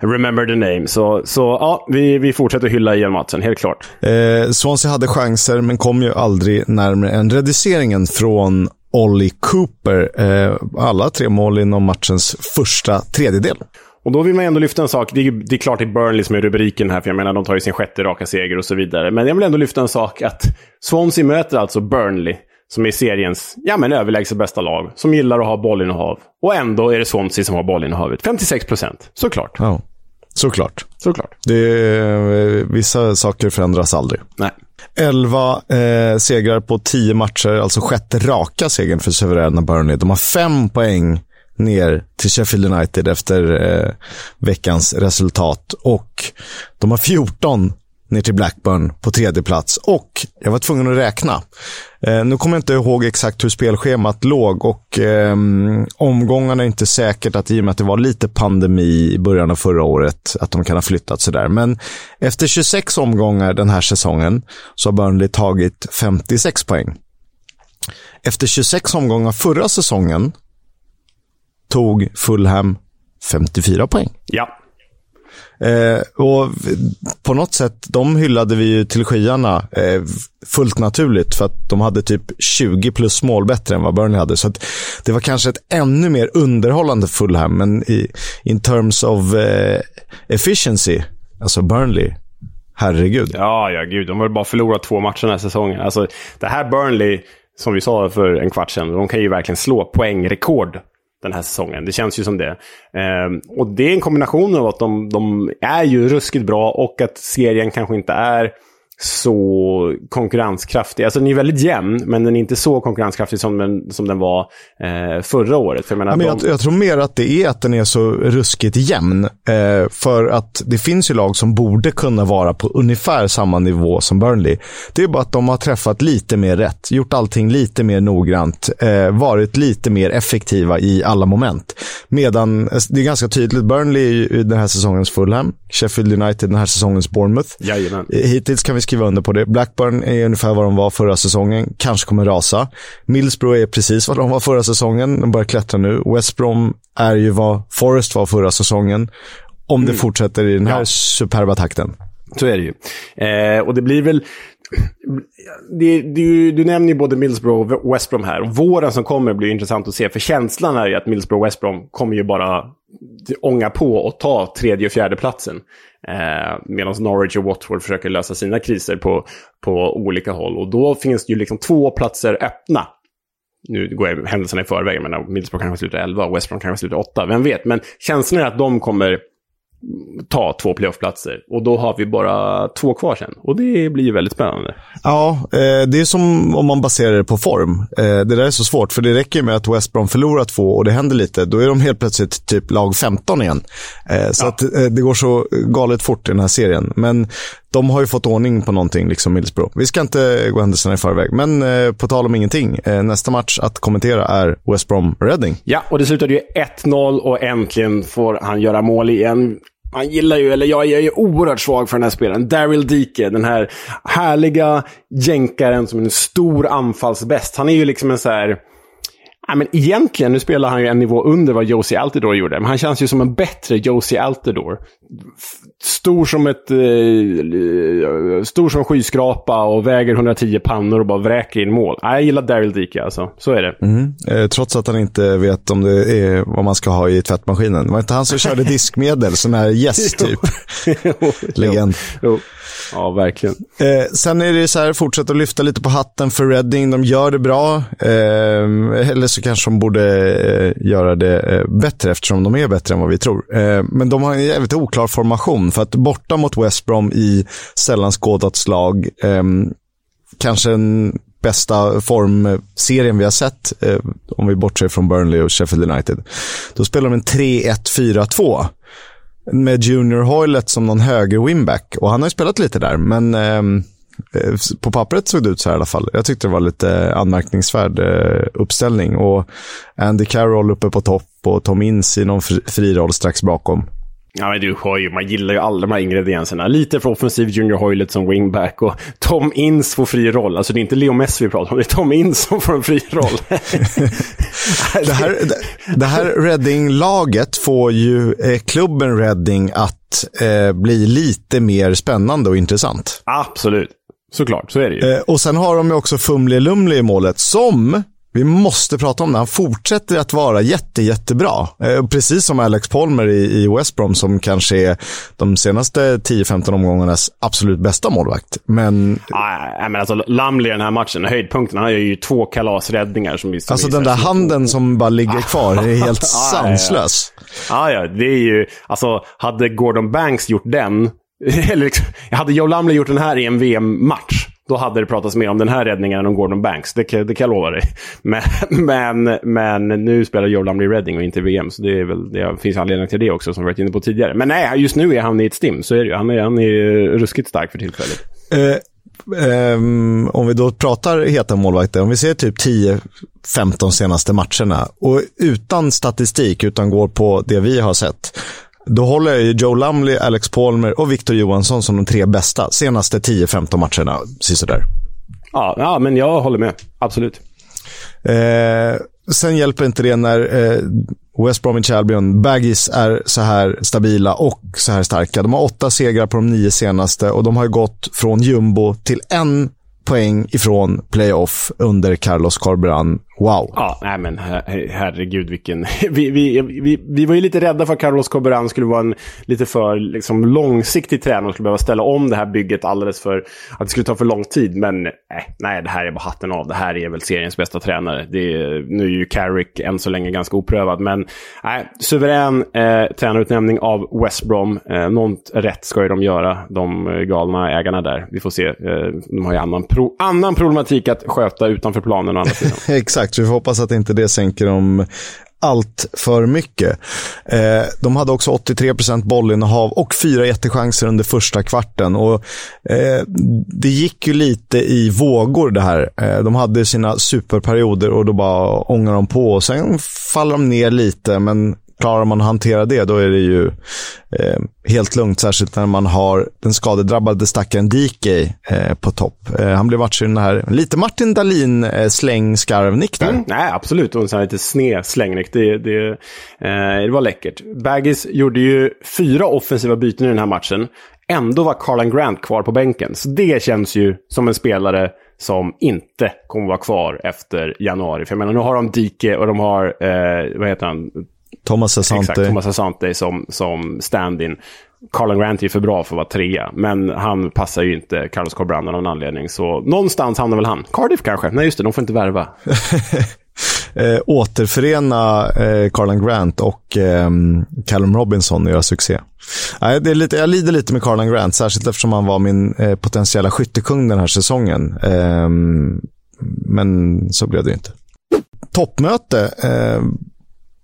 Remember the name. Så, så ja, vi, vi fortsätter hylla Ian Matsen, helt klart. Eh, Swansea hade chanser, men kom ju aldrig närmare än reduceringen från Ollie Cooper. Eh, alla tre mål inom matchens första tredjedel. Och då vill man ändå lyfta en sak. Det är, det är klart det är Burnley som är rubriken här, för jag menar de tar ju sin sjätte raka seger och så vidare. Men jag vill ändå lyfta en sak att Swansea möter alltså Burnley, som är seriens ja, men överlägset bästa lag, som gillar att ha bollinnehav. Och ändå är det Swansea som har bollinnehavet. 56 procent, såklart. Ja, såklart. Såklart. Det, vissa saker förändras aldrig. Nej. 11 eh, segrar på 10 matcher, alltså sjätte raka segern för suveräna Burnley. De har fem poäng ner till Sheffield United efter eh, veckans resultat. Och de har 14 ner till Blackburn på tredje plats. Och jag var tvungen att räkna. Eh, nu kommer jag inte ihåg exakt hur spelschemat låg och eh, omgångarna är inte säkert att i och med att det var lite pandemi i början av förra året, att de kan ha flyttat sådär. Men efter 26 omgångar den här säsongen så har Burnley tagit 56 poäng. Efter 26 omgångar förra säsongen tog Fulham 54 poäng. Ja. Eh, och på något sätt, de hyllade vi ju till skyarna eh, fullt naturligt för att de hade typ 20 plus mål bättre än vad Burnley hade. Så att det var kanske ett ännu mer underhållande Fulham, men i in terms of eh, efficiency, alltså Burnley, herregud. Ja, ja, gud. De har bara förlorat två matcher den här säsongen. Alltså, det här Burnley, som vi sa för en kvart sedan, de kan ju verkligen slå poängrekord den här säsongen. Det känns ju som det. Eh, och det är en kombination av att de, de är ju ruskigt bra och att serien kanske inte är så konkurrenskraftig. Alltså den är väldigt jämn, men den är inte så konkurrenskraftig som den, som den var eh, förra året. För jag, menar, Ja, men de... jag, jag tror mer att det är att den är så ruskigt jämn. Eh, för att det finns ju lag som borde kunna vara på ungefär samma nivå som Burnley. Det är bara att de har träffat lite mer rätt, gjort allting lite mer noggrant, eh, varit lite mer effektiva i alla moment. Medan, det är ganska tydligt, Burnley är ju den här säsongens Fulham, Sheffield United den här säsongens Bournemouth. Jajamän. Eh, Hittills kan vi skriva under på det. Blackburn är ungefär vad de var förra säsongen. Kanske kommer rasa. Middlesbrough är precis vad de var förra säsongen. De börjar klättra nu. West Brom är ju vad Forest var förra säsongen. Om det fortsätter i den här ja. superba takten. Så är det ju. Eh, och det blir väl... Det, du, du nämner ju både Middlesbrough och West Brom här. Våren som kommer blir intressant att se. För känslan är ju att Middlesbrough och West Brom kommer ju bara ånga på och ta tredje och fjärde platsen. Eh, Medan Norwich och Watford försöker lösa sina kriser på, på olika håll. Och då finns det ju liksom två platser öppna. Nu går jag händelserna i förväg, men Middlesbrough kanske slutar 11 och West Brom kanske slutar 8. Vem vet? Men känslan är att de kommer ta två playoffplatser. Och då har vi bara två kvar sen. Och det blir väldigt spännande. Ja, eh, det är som om man baserar det på form. Eh, det där är så svårt, för det räcker med att West Brom förlorar två och det händer lite. Då är de helt plötsligt typ lag 15 igen. Eh, så ja. att det går så galet fort i den här serien. Men de har ju fått ordning på någonting, liksom Middlesbrough. Vi ska inte gå händelserna i förväg, men eh, på tal om ingenting. Eh, nästa match att kommentera är West Brom-Reading. Ja, och det slutade ju 1-0 och äntligen får han göra mål igen man gillar ju, eller jag är ju oerhört svag för den här spelaren. Daryl Dike, den här härliga jänkaren som är en stor anfallsbäst. Han är ju liksom en så här... Ja, men egentligen, nu spelar han ju en nivå under vad Josie Altidore gjorde, men han känns ju som en bättre Josie Altidore stor som ett... Eh, stor som skyskrapa och väger 110 pannor och bara vräker in mål. Jag gillar Daryl Dike alltså. Så är det. Mm. Eh, trots att han inte vet om det är vad man ska ha i tvättmaskinen. Var inte han som körde diskmedel? Sån här yes typ. Legend. Jo. Jo. Ja, verkligen. Eh, sen är det så här, fortsätt att lyfta lite på hatten för Reading. De gör det bra. Eh, eller så kanske de borde eh, göra det eh, bättre eftersom de är bättre än vad vi tror. Eh, men de har en jävligt oklar formation. För att borta mot West Brom i sällan skådat slag, eh, kanske den bästa formserien vi har sett, eh, om vi bortser från Burnley och Sheffield United. Då spelar de en 3-1-4-2 med Junior Hoylet som någon höger winback. Och han har ju spelat lite där, men eh, på pappret såg det ut så här i alla fall. Jag tyckte det var lite anmärkningsvärd eh, uppställning. Och Andy Carroll uppe på topp och Tom Ince i någon fri roll strax bakom. Ja, men du har ju, man gillar ju alla de här ingredienserna. Lite för offensiv Junior Hoylet som wingback och Tom Ince får fri roll. Alltså det är inte Leo Messi vi pratar om, det är Tom Ince som får en fri roll. det här, det här Reading-laget får ju eh, klubben Reading att eh, bli lite mer spännande och intressant. Absolut. Såklart, så är det ju. Eh, och sen har de ju också Fumle Lumle i målet, som vi måste prata om det. Han fortsätter att vara jätte, jättebra. Eh, precis som Alex Palmer i, i West Brom som kanske är de senaste 10-15 omgångarnas absolut bästa målvakt. Men... Ah, men alltså, Lamley i den här matchen, höjdpunkten, han gör ju två kalasräddningar. Som, som alltså den där handen som bara ligger kvar är helt sanslös. Ja, ja, det är ju, alltså hade Gordon Banks gjort den, eller liksom, hade Joe Lumley gjort den här i en VM-match, då hade det pratats mer om den här räddningen än om Gordon Banks. Det, det kan jag lova dig. Men, men, men nu spelar Joe Lumley Redding och inte VM, så det, är väl, det finns anledning till det också, som vi varit inne på tidigare. Men nej, just nu är han i ett stim, så är det ju. Han är, han är ruskigt stark för tillfället. Uh. Um, om vi då pratar heta målvakter, om vi ser typ 10-15 senaste matcherna och utan statistik, utan går på det vi har sett, då håller jag Joe Lumley, Alex Palmer och Victor Johansson som de tre bästa senaste 10-15 matcherna. Sisådär. Ja, ja, men jag håller med. Absolut. Eh, sen hjälper inte det när eh, West Bromwich Albion, Baggies är så här stabila och så här starka. De har åtta segrar på de nio senaste och de har gått från jumbo till en poäng ifrån playoff under Carlos Corberan Wow. Ja, nej men her herregud vilken... vi, vi, vi, vi var ju lite rädda för att Carlos Coberan skulle vara en lite för liksom, långsiktig tränare och skulle behöva ställa om det här bygget alldeles för... Att det skulle ta för lång tid. Men äh, nej, det här är bara hatten av. Det här är väl seriens bästa tränare. Det är, nu är ju Carrick än så länge ganska oprövad. Men nej, suverän eh, tränarutnämning av West Brom. Eh, något rätt ska ju de göra, de eh, galna ägarna där. Vi får se. Eh, de har ju annan, pro annan problematik att sköta utanför planen å andra sidan. Exakt exakt, så vi får hoppas att inte det sänker dem allt för mycket. Eh, de hade också 83% bollinnehav och fyra jättechanser under första kvarten. Och, eh, det gick ju lite i vågor det här. Eh, de hade sina superperioder och då bara ångar de på. Och sen faller de ner lite, men klarar man att hantera det, då är det ju eh, helt lugnt. Särskilt när man har den skadedrabbade stackaren DK eh, på topp. Eh, han blev match i den här, lite Martin Dahlin eh, släng skarvnick där. Mm, nej, absolut. Och en sån här lite sned slängnick. Det, det, eh, det var läckert. Baggis gjorde ju fyra offensiva byten i den här matchen. Ändå var Carlan Grant kvar på bänken. Så det känns ju som en spelare som inte kommer vara kvar efter januari. För jag menar, nu har de Dike och de har, eh, vad heter han? Thomas Asante. Exakt, Thomas Asante som, som stand-in. Carlan Grant är för bra för att vara trea, men han passar ju inte Carlos Corbrand av någon anledning. Så någonstans hamnar väl han. Cardiff kanske? Nej, just det, de får inte värva. eh, återförena eh, Carlan Grant och eh, Callum Robinson och göra succé. Nej, det är lite, jag lider lite med Carlan Grant, särskilt eftersom han var min eh, potentiella skyttekung den här säsongen. Eh, men så blev det inte. Toppmöte.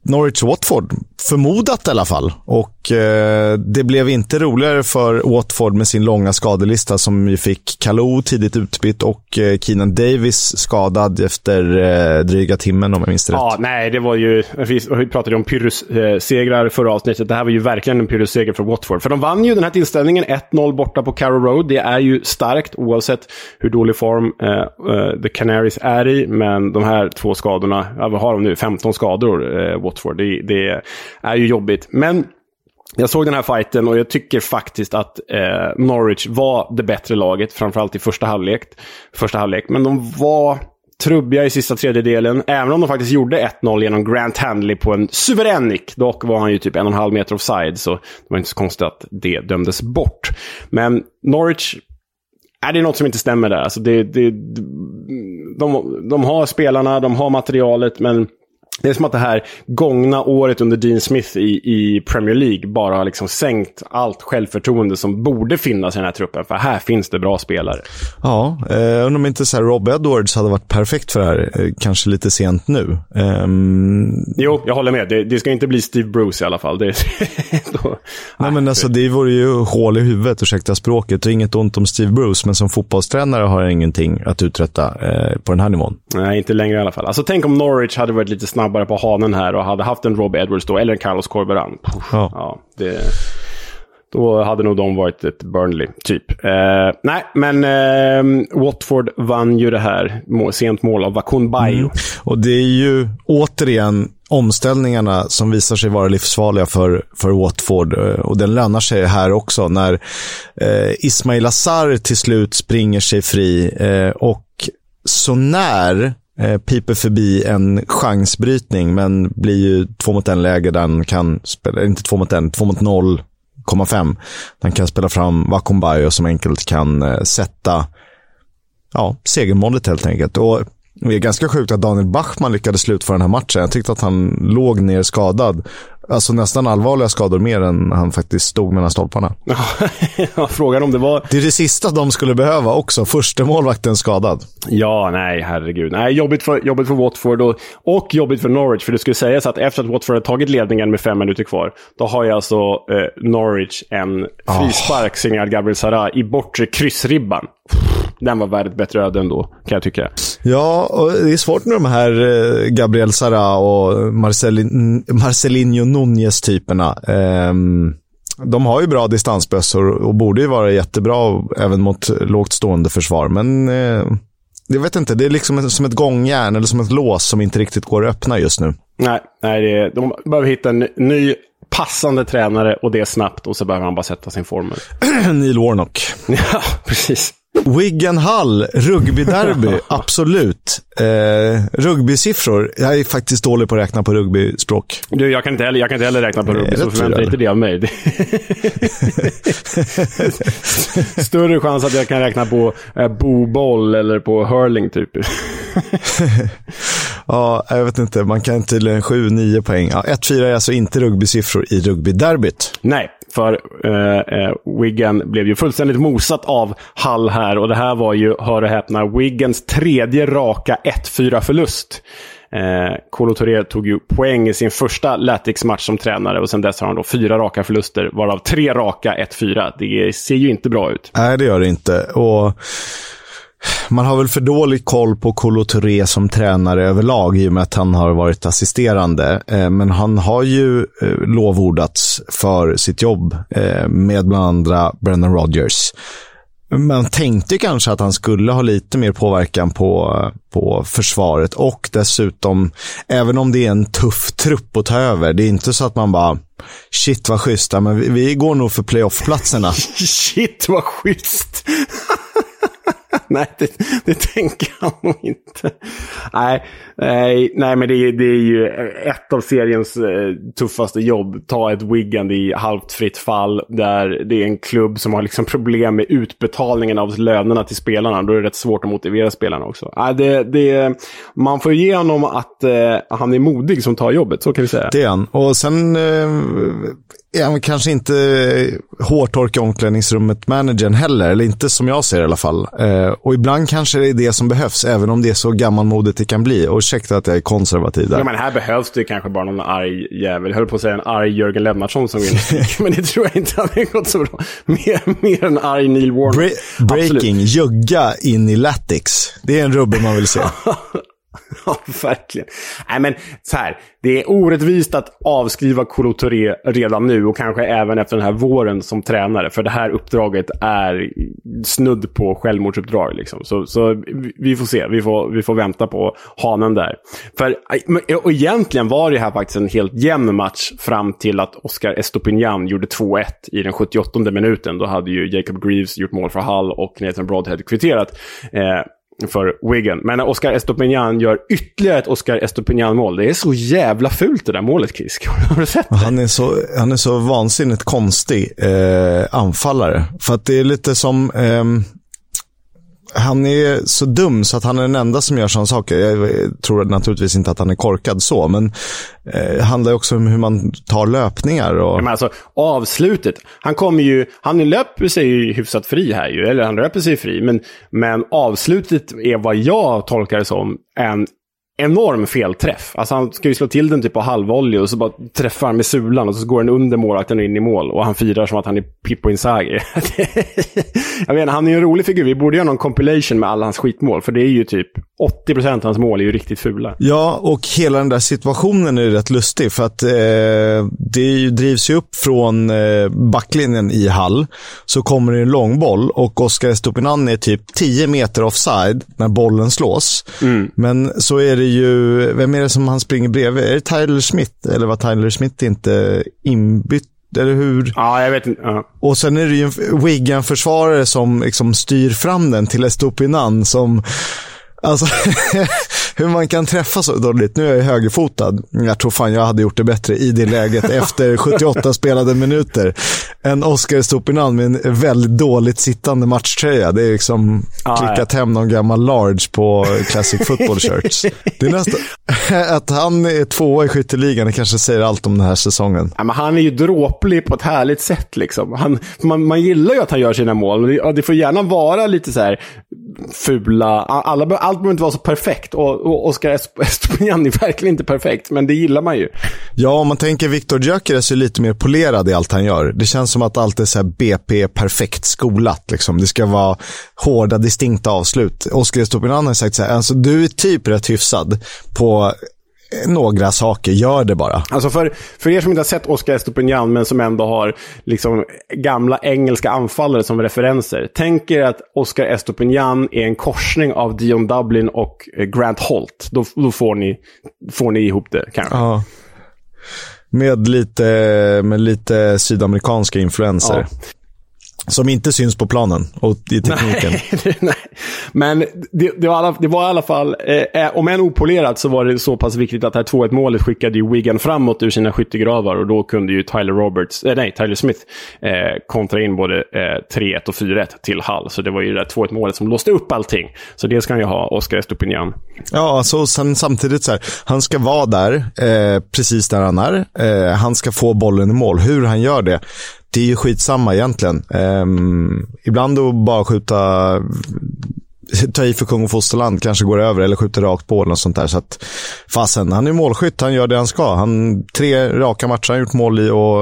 Norwich-Watford. Förmodat i alla fall. Och eh, det blev inte roligare för Watford med sin långa skadelista som ju fick Kalou tidigt utbytt och eh, Keenan Davis skadad efter eh, dryga timmen om jag minns rätt. Ja, nej, det var ju... Vi pratade om Pyrrhus-segrar eh, förra avsnittet. Det här var ju verkligen en Pyrrhus-seger för Watford. För de vann ju den här tillställningen 1-0 borta på Carrow Road. Det är ju starkt oavsett hur dålig form eh, eh, The Canaries är i. Men de här två skadorna, ja, vad har de nu? 15 skador, eh, Watford. Det, det är ju jobbigt. Men jag såg den här fighten och jag tycker faktiskt att eh, Norwich var det bättre laget, framförallt i första halvlek. Första halvlek. Men de var trubbiga i sista tredjedelen. Även om de faktiskt gjorde 1-0 genom Grant Handley på en suverän nick. Dock var han ju typ en och en halv meter offside, så det var inte så konstigt att det dömdes bort. Men Norwich är det något som inte stämmer där. Alltså det, det, de, de har spelarna, de har materialet, men det är som att det här gångna året under Dean Smith i, i Premier League bara har liksom sänkt allt självförtroende som borde finnas i den här truppen. För här finns det bra spelare. Ja, eh, undrar om inte så här Rob Edwards hade varit perfekt för det här. Eh, kanske lite sent nu. Um... Jo, jag håller med. Det, det, ska inte bli Steve Bruce i alla fall. Det, då... Nej, men alltså det vore ju hål i huvudet, ursäkta språket. Och inget ont om Steve Bruce, men som fotbollstränare har jag ingenting att uträtta eh, på den här nivån. Nej, inte längre i alla fall. Alltså tänk om Norwich hade varit lite snabb snabbare på hanen här och hade haft en Rob Edwards då, eller en Carlos Corberan. Ja. ja det, då hade nog de varit ett Burnley, typ. Eh, nej, men eh, Watford vann ju det här. Må, sent mål av Vakun Bayo. Mm. Och det är ju återigen omställningarna som visar sig vara livsfarliga för, för Watford. Eh, och den lönar sig här också när eh, Ismail Azar till slut springer sig fri eh, och så när eh, piper förbi en chansbrytning, men blir ju två mot en läge där han kan spela, inte två mot en, två mot 0,5. Han kan spela fram Wakumbayo som enkelt kan eh, sätta ja, segermålet helt enkelt. Och det är ganska sjukt att Daniel Bachmann lyckades slutföra den här matchen. Jag tyckte att han låg ner skadad. Alltså nästan allvarliga skador mer än han faktiskt stod mellan stolparna. ja, frågan om det var... Det är det sista de skulle behöva också. Första målvakten skadad. Ja, nej, herregud. Nej, jobbigt för, jobbigt för Watford och, och jobbigt för Norwich. För det skulle sägas att efter att Watford har tagit ledningen med fem minuter kvar, då har ju alltså eh, Norwich en frispark oh. signerad Gabriel Sara i bortre kryssribban. Den var värd ett bättre öde ändå, kan jag tycka. Ja, och det är svårt med de här eh, Gabriel Sara och Marcelin, Marcelinho Nunez-typerna. Um, de har ju bra distansbössor och borde ju vara jättebra även mot lågt stående försvar. Men eh, jag vet inte, det är liksom som ett gångjärn eller som ett lås som inte riktigt går att öppna just nu. Nej, nej det är, de behöver hitta en ny passande tränare och det snabbt och så behöver han bara sätta sin formel. Neil Warnock. Ja, precis. Wigan Hull, rugbyderby, absolut. Eh, rugbysiffror, jag är faktiskt dålig på att räkna på rugbyspråk. Du, jag kan inte heller, jag kan inte heller räkna på rugby, så förvänta inte det av mig. Större chans att jag kan räkna på eh, boboll eller på hurling typ. ja, jag vet inte. Man kan tydligen 7-9 poäng. Ja, 1-4 är alltså inte rugbysiffror i rugbyderbyt. Nej, för eh, eh, Wigan blev ju fullständigt mosat av Hall här. Och det här var ju, hör och häpna, Wiggens tredje raka 1-4-förlust. Eh, Kolo Touré tog ju poäng i sin första Latics-match som tränare och sen dess har han då fyra raka förluster, varav tre raka 1-4. Det ser ju inte bra ut. Nej, det gör det inte. Och man har väl för dålig koll på Kolo Touré som tränare överlag i och med att han har varit assisterande. Eh, men han har ju eh, lovordats för sitt jobb eh, med bland andra Brendan Rodgers. Man tänkte kanske att han skulle ha lite mer påverkan på, på försvaret och dessutom, även om det är en tuff trupp att ta över, det är inte så att man bara shit vad schysst, men vi, vi går nog för playoff-platserna. shit vad schysst! nej, det, det tänker han nog inte. Nej, nej, nej men det, det är ju ett av seriens eh, tuffaste jobb. Ta ett Wigan i halvt fritt fall där det är en klubb som har liksom problem med utbetalningen av lönerna till spelarna. Då är det rätt svårt att motivera spelarna också. Nej, det, det, man får ge honom att eh, han är modig som tar jobbet, så kan vi säga. Det är han. Och sen eh, han kanske inte hårtork i omklädningsrummet-managern heller. Eller inte som jag ser i alla fall. Eh, och ibland kanske det är det som behövs, även om det är så gammalmodigt det kan bli. Och ursäkta att jag är konservativ där. Ja, men här behövs det kanske bara någon arg jävel. Jag höll på att säga en arg Jörgen Lennartsson som vill Men det tror jag inte hade gått så bra. Mer, mer än arg Neil Warner. Bra breaking, jugga in i Latix. Det är en rubbe man vill se. Ja, verkligen. Nej, men så här. Det är orättvist att avskriva Kolo Touré redan nu och kanske även efter den här våren som tränare. För det här uppdraget är snudd på självmordsuppdrag. Liksom. Så, så vi får se. Vi får, vi får vänta på hanen där. För, och egentligen var det här faktiskt en helt jämn match fram till att Oscar Estopinian gjorde 2-1 i den 78 minuten. Då hade ju Jacob Greaves gjort mål för Hull och Nathan Broadhead kvitterat. Eh, för Wigan. Men när Oscar Estopinian gör ytterligare ett Oscar Estopinian-mål. Det är så jävla fult det där målet, Kisk. Har du sett det? Han är så, han är så vansinnigt konstig eh, anfallare. För att det är lite som... Eh, han är så dum så att han är den enda som gör sådana saker. Jag tror naturligtvis inte att han är korkad så, men eh, det handlar också om hur man tar löpningar. Och... Men alltså, avslutet. Han kommer ju, han löper sig ju hyfsat fri här ju, eller han löper sig fri, men, men avslutet är vad jag tolkar det som en enorm felträff. Alltså han ska ju slå till den typ på halvvolley och så bara träffar han med sulan och så går den under målvakten och in i mål. Och han firar som att han är Pippo Inzaghi. jag vet han är ju en rolig figur. Vi borde göra någon compilation med alla hans skitmål. För det är ju typ 80% av hans mål är ju riktigt fula. Ja, och hela den där situationen är rätt lustig. För att eh, det drivs ju upp från eh, backlinjen i Hall. Så kommer det en långboll och Oscar Estupinan är typ 10 meter offside när bollen slås. Mm. Men så är det ju, vem är det som han springer bredvid? Är det Tyler Smith? Eller var Tyler Smith inte inbytt? Eller hur? Ja, jag vet inte. Uh. Och sen är det ju en Wigan-försvarare som liksom styr fram den till Estupinan som Alltså, hur man kan träffa så dåligt. Nu är jag högerfotad. Jag tror fan jag hade gjort det bättre i det läget efter 78 spelade minuter. Än Oscar Stupinan med en väldigt dåligt sittande matchtröja. Det är liksom ah, klickat ja. hem någon gammal large på Classic Football Shirts. Det är nästan, att han är tvåa i skytteligan, det kanske säger allt om den här säsongen. Ja, men han är ju dråplig på ett härligt sätt. Liksom. Han, man, man gillar ju att han gör sina mål. Det, det får gärna vara lite så här fula. Alla, allt behöver inte vara så perfekt. Och, och Oscar Estopinian är verkligen inte perfekt, men det gillar man ju. Ja, om man tänker Viktor Gyökeres är lite mer polerad i allt han gör. Det känns som att allt är så BP perfekt skolat. Liksom. Det ska vara hårda, distinkta avslut. Oscar Estopinian har sagt så här, alltså, du är typ rätt hyfsad på några saker, gör det bara. Alltså för, för er som inte har sett Oscar Estopinian, men som ändå har liksom gamla engelska anfallare som referenser. Tänk er att Oscar Estopinian är en korsning av Dion Dublin och eh, Grant Holt. Då, då får, ni, får ni ihop det kanske. Ja. Med lite, med lite sydamerikanska influenser. Ja. Som inte syns på planen och i tekniken. Nej, nej. Men det, det, var alla, det, var i alla fall, eh, eh, om än opolerat, så var det så pass viktigt att det här 2-1 målet skickade ju Wigan framåt ur sina skyttegravar. Och då kunde ju Tyler Roberts, eh, nej, Tyler Smith eh, kontra in både eh, 3-1 och 4-1 till Hall. Så det var ju det där 2-1 målet som låste upp allting. Så det ska han ju ha, Oscar Estopinian. Ja, alltså sen samtidigt så här, han ska vara där, eh, precis där han är. Eh, han ska få bollen i mål. Hur han gör det, det är ju skitsamma egentligen. Um, ibland att bara skjuta ta i för kung och fosterland, kanske går över eller skjuter rakt på eller något sånt där. Så att, fasen, han är målskytt, han gör det han ska. Han, tre raka matcher han gjort mål i och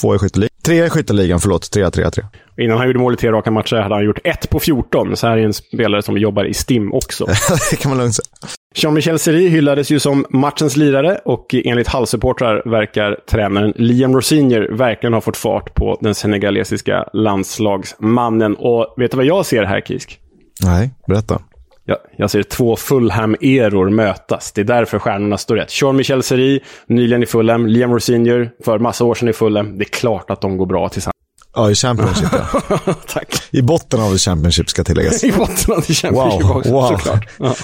två i skytteligan. Tre i skytteligan, förlåt. Tre, tre, tre. Innan han gjorde mål i tre raka matcher hade han gjort ett på 14. Så här är en spelare som jobbar i STIM också. det kan man lugnt säga. Jean-Michel Seri hyllades ju som matchens lirare och enligt halvsupportrar verkar tränaren Liam Rosinier verkligen ha fått fart på den senegalesiska landslagsmannen. Och vet du vad jag ser här, Kisk? Nej, berätta. Jag, jag ser två Fulham-eror mötas. Det är därför stjärnorna står rätt. Jean-Michel Seri, nyligen i Fulham. Liam Rosinier, för massa år sedan i Fulham. Det är klart att de går bra tillsammans. Ja, i Championship ja. Tack. I botten av Championship ska tilläggas. I botten av Championship wow, också, wow. såklart. Ja.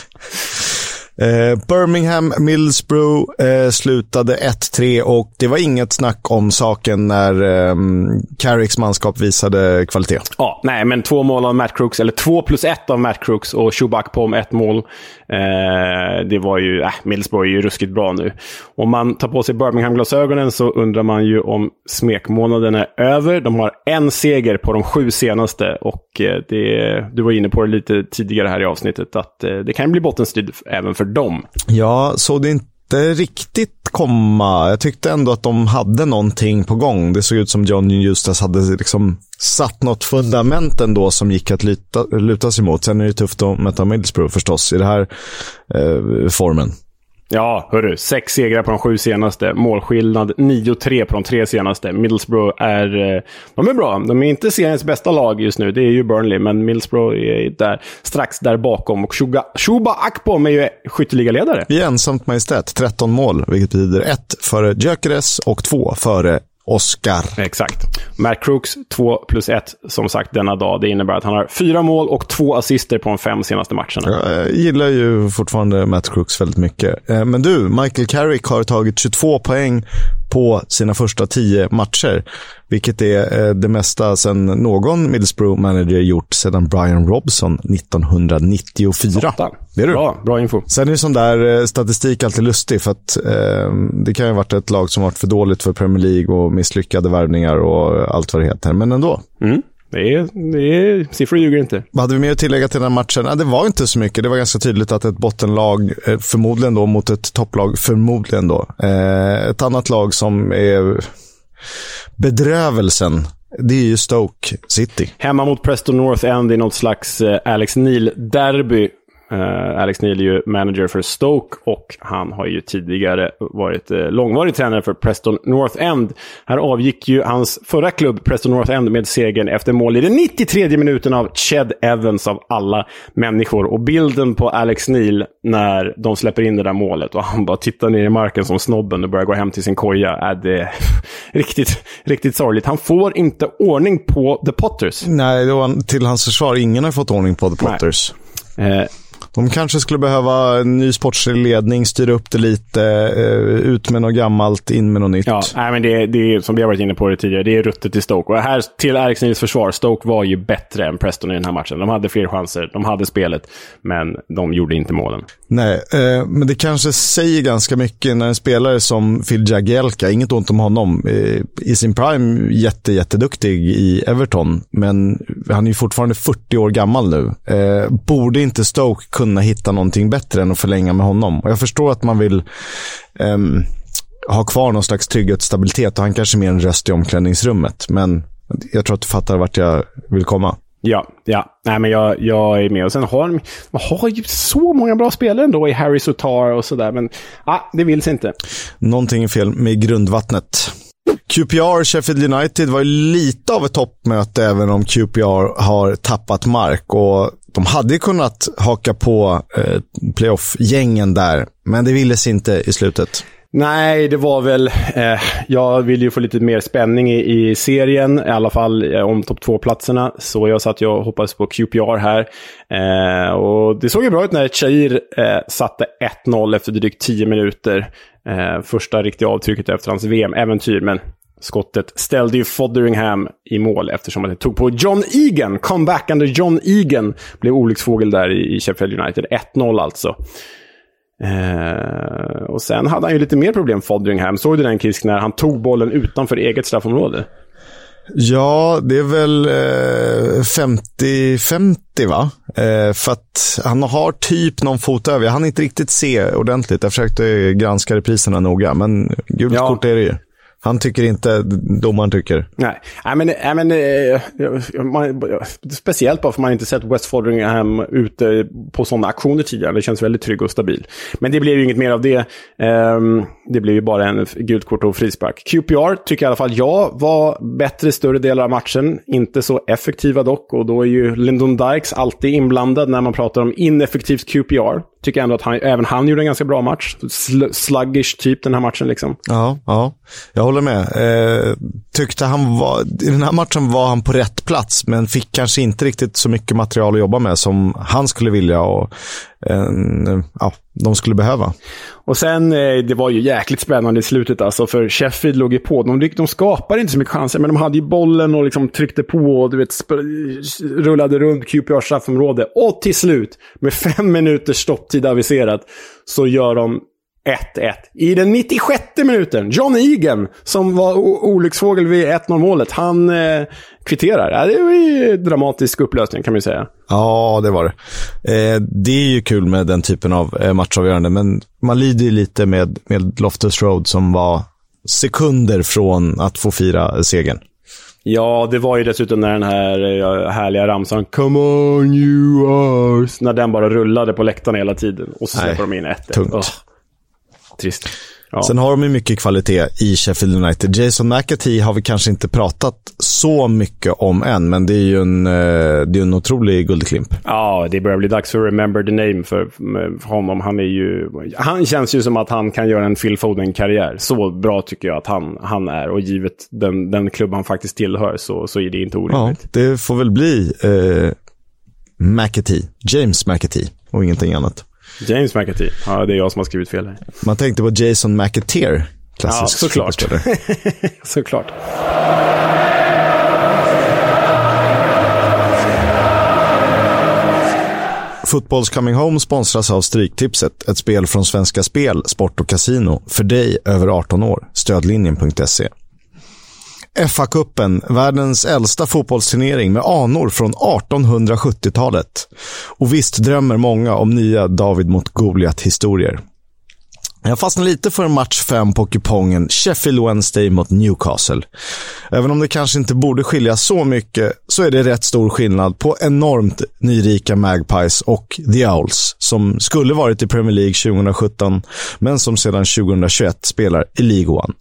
Eh, Birmingham Middlesbrough eh, slutade 1-3 och det var inget snack om saken när eh, Carricks manskap visade kvalitet. Ja, nej, men två mål av Matt Crooks, eller två plus ett av Matt Crooks och Shubak Pom ett mål. Eh, det var ju, äh, Middlesbrough är ju ruskigt bra nu. Om man tar på sig Birmingham-glasögonen så undrar man ju om smekmånaden är över. De har en seger på de sju senaste och eh, det, du var inne på det lite tidigare här i avsnittet, att eh, det kan bli bottenstrid även för dem. Ja, såg det inte riktigt komma. Jag tyckte ändå att de hade någonting på gång. Det såg ut som John Justas hade liksom satt något fundament ändå som gick att luta, luta sig mot. Sen är det tufft att möta Middlesbrough förstås i den här eh, formen. Ja, hörru. Sex segrar på de sju senaste. Målskillnad 9-3 på de tre senaste. Middlesbrough är... Eh, de är bra. De är inte seriens bästa lag just nu. Det är ju Burnley, men Middlesbrough är där, strax där bakom. Och Shuga, Shuba Akpom är ju skytteligaledare. I ensamt majestät, 13 mål, vilket betyder ett före Gyökeres och två före Oscar. Exakt. Matt Crooks 2 plus 1, som sagt, denna dag. Det innebär att han har fyra mål och två assister på de fem senaste matcherna. Jag gillar ju fortfarande Matt Crooks väldigt mycket. Eh, Men du, Michael Carrick har tagit 22 poäng på sina första 10 matcher. Vilket är eh, det mesta sedan någon Middlesbrough-manager gjort sedan Brian Robson 1994. Satan. Det är du. Bra, bra info. Sen är sån där eh, statistik alltid lustig för att eh, det kan ju ha varit ett lag som varit för dåligt för Premier League och misslyckade värvningar och allt vad det heter. Men ändå. Mm. Det är, det är, siffror ljuger inte. Vad hade vi mer att tillägga till den här matchen? Ja, det var inte så mycket. Det var ganska tydligt att ett bottenlag, eh, förmodligen då mot ett topplag, förmodligen då. Eh, ett annat lag som är bedrövelsen, det är ju Stoke City. Hemma mot Preston North End i något slags eh, Alex Neil-derby. Eh, Alex Neil är ju manager för Stoke och han har ju tidigare varit eh, långvarig tränare för Preston North End. Här avgick ju hans förra klubb, Preston North End, med segern efter mål i den 93 minuten av Ched Evans av alla människor. Och bilden på Alex Neil när de släpper in det där målet och han bara tittar ner i marken som snobben och börjar gå hem till sin koja. Är det riktigt, riktigt sorgligt. Han får inte ordning på The Potters. Nej, det var till hans försvar. Ingen har fått ordning på The Potters. Eh, De kanske skulle behöva en ny sportslig ledning, styra upp det lite, eh, ut med något gammalt, in med något nytt. Ja, nej, men det, det är som vi har varit inne på det tidigare. Det är ruttet i Stoke. Och här till Nils försvar, Stoke var ju bättre än Preston i den här matchen. De hade fler chanser, de hade spelet, men de gjorde inte målen. Nej, eh, men det kanske säger ganska mycket när en spelare som Phil Jagielka, inget ont om honom, eh, i sin prime jätte, jätteduktig i Everton, men han är ju fortfarande 40 år gammal nu. Eh, borde inte Stoke kunna hitta någonting bättre än att förlänga med honom? Och jag förstår att man vill ehm, ha kvar någon slags trygghet och stabilitet och han kanske är mer en röst i omklädningsrummet, men jag tror att du fattar vart jag vill komma. Ja, ja. Nej, men jag, jag är med. Och sen har de, man har ju så många bra spelare ändå i Harry Sotar och sådär. Men ah, det vill sig inte. Någonting är fel med grundvattnet. QPR Sheffield United var ju lite av ett toppmöte även om QPR har tappat mark. Och de hade kunnat haka på eh, playoff-gängen där, men det ville sig inte i slutet. Nej, det var väl... Eh, jag vill ju få lite mer spänning i, i serien, i alla fall eh, om topp två-platserna. Så jag satt och hoppades på QPR här. Eh, och det såg ju bra ut när Chair eh, satte 1-0 efter drygt 10 minuter. Eh, första riktiga avtrycket efter hans VM-äventyr, men skottet ställde ju Fotheringham i mål eftersom att det tog på John Egan. Comebackande John Egan blev olycksfågel där i, i Sheffield United. 1-0 alltså. Eh, och sen hade han ju lite mer problem, Fotheringham. Såg du den Kisk, när han tog bollen utanför eget straffområde? Ja, det är väl 50-50 eh, va? Eh, för att han har typ någon fot över. Jag hann inte riktigt se ordentligt. Jag försökte granska repriserna noga, men gult ja. kort är det ju. Han tycker inte domaren tycker. Nej, I men, I men eh, man, speciellt bara för man inte sett West Fodringham ute på sådana aktioner tidigare. Det känns väldigt trygg och stabil. Men det blev ju inget mer av det. Um, det blev ju bara en gult kort och frispark. QPR tycker i alla fall jag var bättre större delar av matchen. Inte så effektiva dock. Och då är ju Lyndon Dykes alltid inblandad när man pratar om ineffektivt QPR. Tycker ändå att han, även han gjorde en ganska bra match. Sl sluggish typ den här matchen liksom. Ja, ja. Jag håller med. Eh, tyckte han var, i den här matchen var han på rätt plats, men fick kanske inte riktigt så mycket material att jobba med som han skulle vilja och en, ja, de skulle behöva. Och sen, eh, det var ju jäkligt spännande i slutet alltså, för Sheffield låg ju på. De, de skapade inte så mycket chanser, men de hade ju bollen och liksom tryckte på och du vet, rullade runt QPR straffområde. Och till slut, med fem minuters stopptid aviserat, så gör de 1-1. I den 96 minuten, John Egan, som var olycksfågel vid 1-0 målet, han eh, kvitterar. Ja, det var ju dramatisk upplösning kan man ju säga. Ja, det var det. Eh, det är ju kul med den typen av eh, matchavgörande, men man lider ju lite med, med Loftus Road som var sekunder från att få fira segern. Ja, det var ju dessutom när den här eh, härliga ramsan “Come on you are”, när den bara rullade på läktaren hela tiden. Och så släpper de in 1 Tungt. Oh. Trist. Ja. Sen har de ju mycket kvalitet i Sheffield United. Jason McAtee har vi kanske inte pratat så mycket om än, men det är ju en, eh, det är en otrolig guldklimp. Ja, det börjar bli dags för remember the name för, för honom. Han, är ju, han känns ju som att han kan göra en Phil Foden-karriär. Så bra tycker jag att han, han är. Och givet den, den klubb han faktiskt tillhör så, så är det inte orimligt. Ja, det får väl bli eh, McAtee, James McAtee och ingenting annat. James McAtee. Ja, det är jag som har skrivit fel här. Man tänkte på Jason McAteer. Klassisk ja, såklart. såklart. Fotbolls Coming Home sponsras av Stryktipset, ett spel från Svenska Spel, Sport och Casino. För dig över 18 år. Stödlinjen.se. FA-cupen, världens äldsta fotbollsturnering med anor från 1870-talet. Och visst drömmer många om nya David mot Goliat-historier. Jag fastnade lite för match 5 på kupongen Sheffield Wednesday mot Newcastle. Även om det kanske inte borde skilja så mycket så är det rätt stor skillnad på enormt nyrika Magpies och The Owls som skulle varit i Premier League 2017 men som sedan 2021 spelar i League One.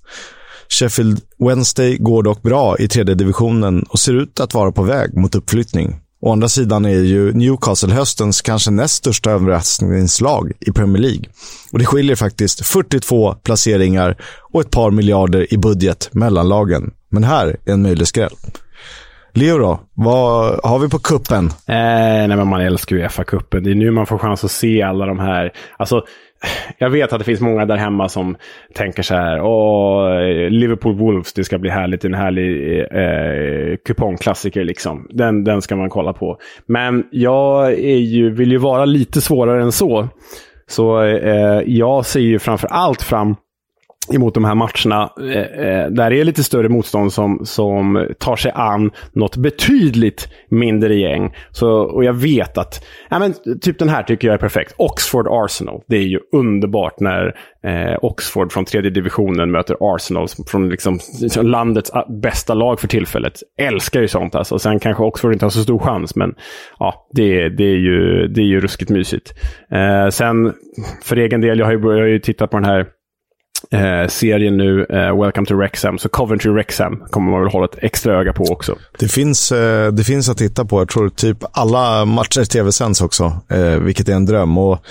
Sheffield Wednesday går dock bra i tredje divisionen och ser ut att vara på väg mot uppflyttning. Å andra sidan är ju Newcastle höstens kanske näst största överraskningslag i Premier League. Och det skiljer faktiskt 42 placeringar och ett par miljarder i budget mellan lagen. Men här är en möjlig skräll. Leo då, vad har vi på kuppen? Eh, nej, men man älskar ju FA-cupen. Det är nu man får chans att se alla de här. Alltså, jag vet att det finns många där hemma som tänker så här. Åh, Liverpool Wolves, det ska bli härligt. En härlig eh, kupongklassiker liksom. Den, den ska man kolla på. Men jag är ju, vill ju vara lite svårare än så. Så eh, jag ser ju framför allt fram emot de här matcherna eh, eh där det är lite större motstånd som, som tar sig an något betydligt mindre gäng. Så, och jag vet att, ja, men, typ den här tycker jag är perfekt. Oxford Arsenal. Det är ju underbart när eh, Oxford från tredje divisionen möter Arsenal från liksom, landets bästa lag för tillfället. Älskar ju sånt alltså. Sen kanske Oxford inte har så stor chans, men ja, det, det, är, ju, det är ju ruskigt mysigt. Eh, sen för egen del, jag har ju, jag har ju tittat på den här eh, serien nu, eh, Welcome to Rexham, Så Coventry-Rexham kommer man väl hålla ett extra öga på också. Det finns, eh, det finns att titta på. Jag tror typ alla matcher tv-sänds också, eh, vilket är en dröm. Och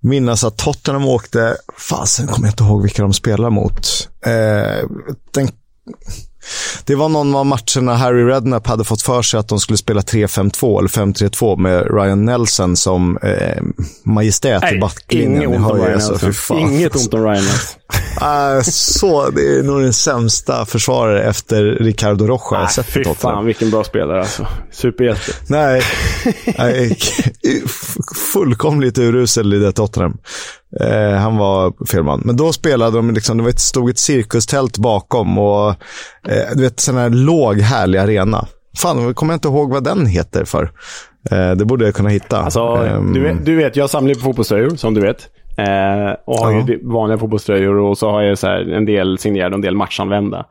minnas att Tottenham åkte, fasen kommer jag inte ihåg vilka de spelar mot. Eh, den det var någon av matcherna Harry Redknapp hade fått för sig att de skulle spela 3-5-2 eller 5-3-2 med Ryan Nelson som eh, majestät Nej, i backlinjen. Inget ont om Ryan Nelson. Inget ont om Ryan Nelson. Uh, så, det är nog den sämsta försvarare efter Ricardo Rocha jag sett Fy fan, vilken bra spelare alltså. Superhjälte. Nej fullkomligt urusel i det Tottenham. Eh, han var fel man. Men då spelade de, liksom, det stod ett cirkustält bakom och eh, du vet, sån här låg, härlig arena. Fan, jag kommer inte ihåg vad den heter för. Eh, det borde jag kunna hitta. Alltså, um, du, vet, du vet, jag samlar på fotbollströjor, som du vet. Eh, och har uh-huh. ju vanliga fotbollströjor och så har jag så en del signerade och en del matchanvända.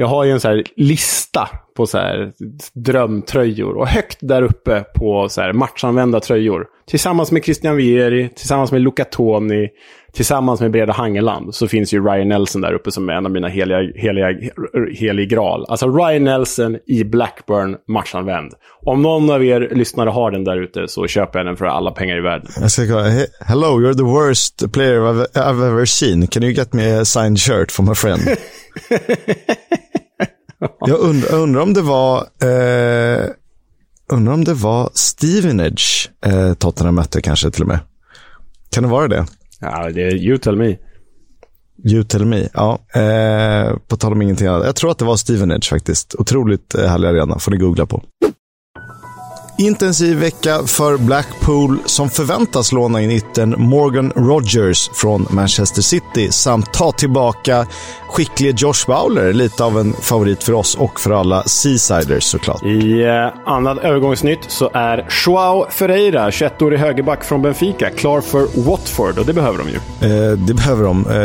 Jag har ju en så lista på så här drömtröjor. Och högt där uppe på så här matchanvända tröjor. Tillsammans med Christian Vieri, tillsammans med Luca Toni, tillsammans med Breda Hangeland så finns ju Ryan Nelson där uppe som är en av mina heliga, heliga, helig graal. Alltså Ryan Nelson i Blackburn matchanvänd. Om någon av er lyssnare har den där ute så köper jag den för alla pengar i världen. Jag ska gå, hello, you're the worst player I've, I've ever seen. Can you get me a signed shirt from a friend? jag undrar, undrar om det var... Eh, undrar om det var Stevenage eh, Tottenham mötte kanske till och med. Kan det vara det? Ja, det är you tell me. You tell me, ja. Eh, på tal om ingenting annat. Jag tror att det var Stevenage faktiskt. Otroligt eh, härlig arena, får ni googla på. Intensiv vecka för Blackpool som förväntas låna in itten Morgan Rogers från Manchester City samt ta tillbaka skicklige Josh Bowler, lite av en favorit för oss och för alla Seasiders såklart. I eh, annat övergångsnytt så är Joao Ferreira, 21-årig högerback från Benfica, klar för Watford och det behöver de ju. Eh, det behöver de. Eh,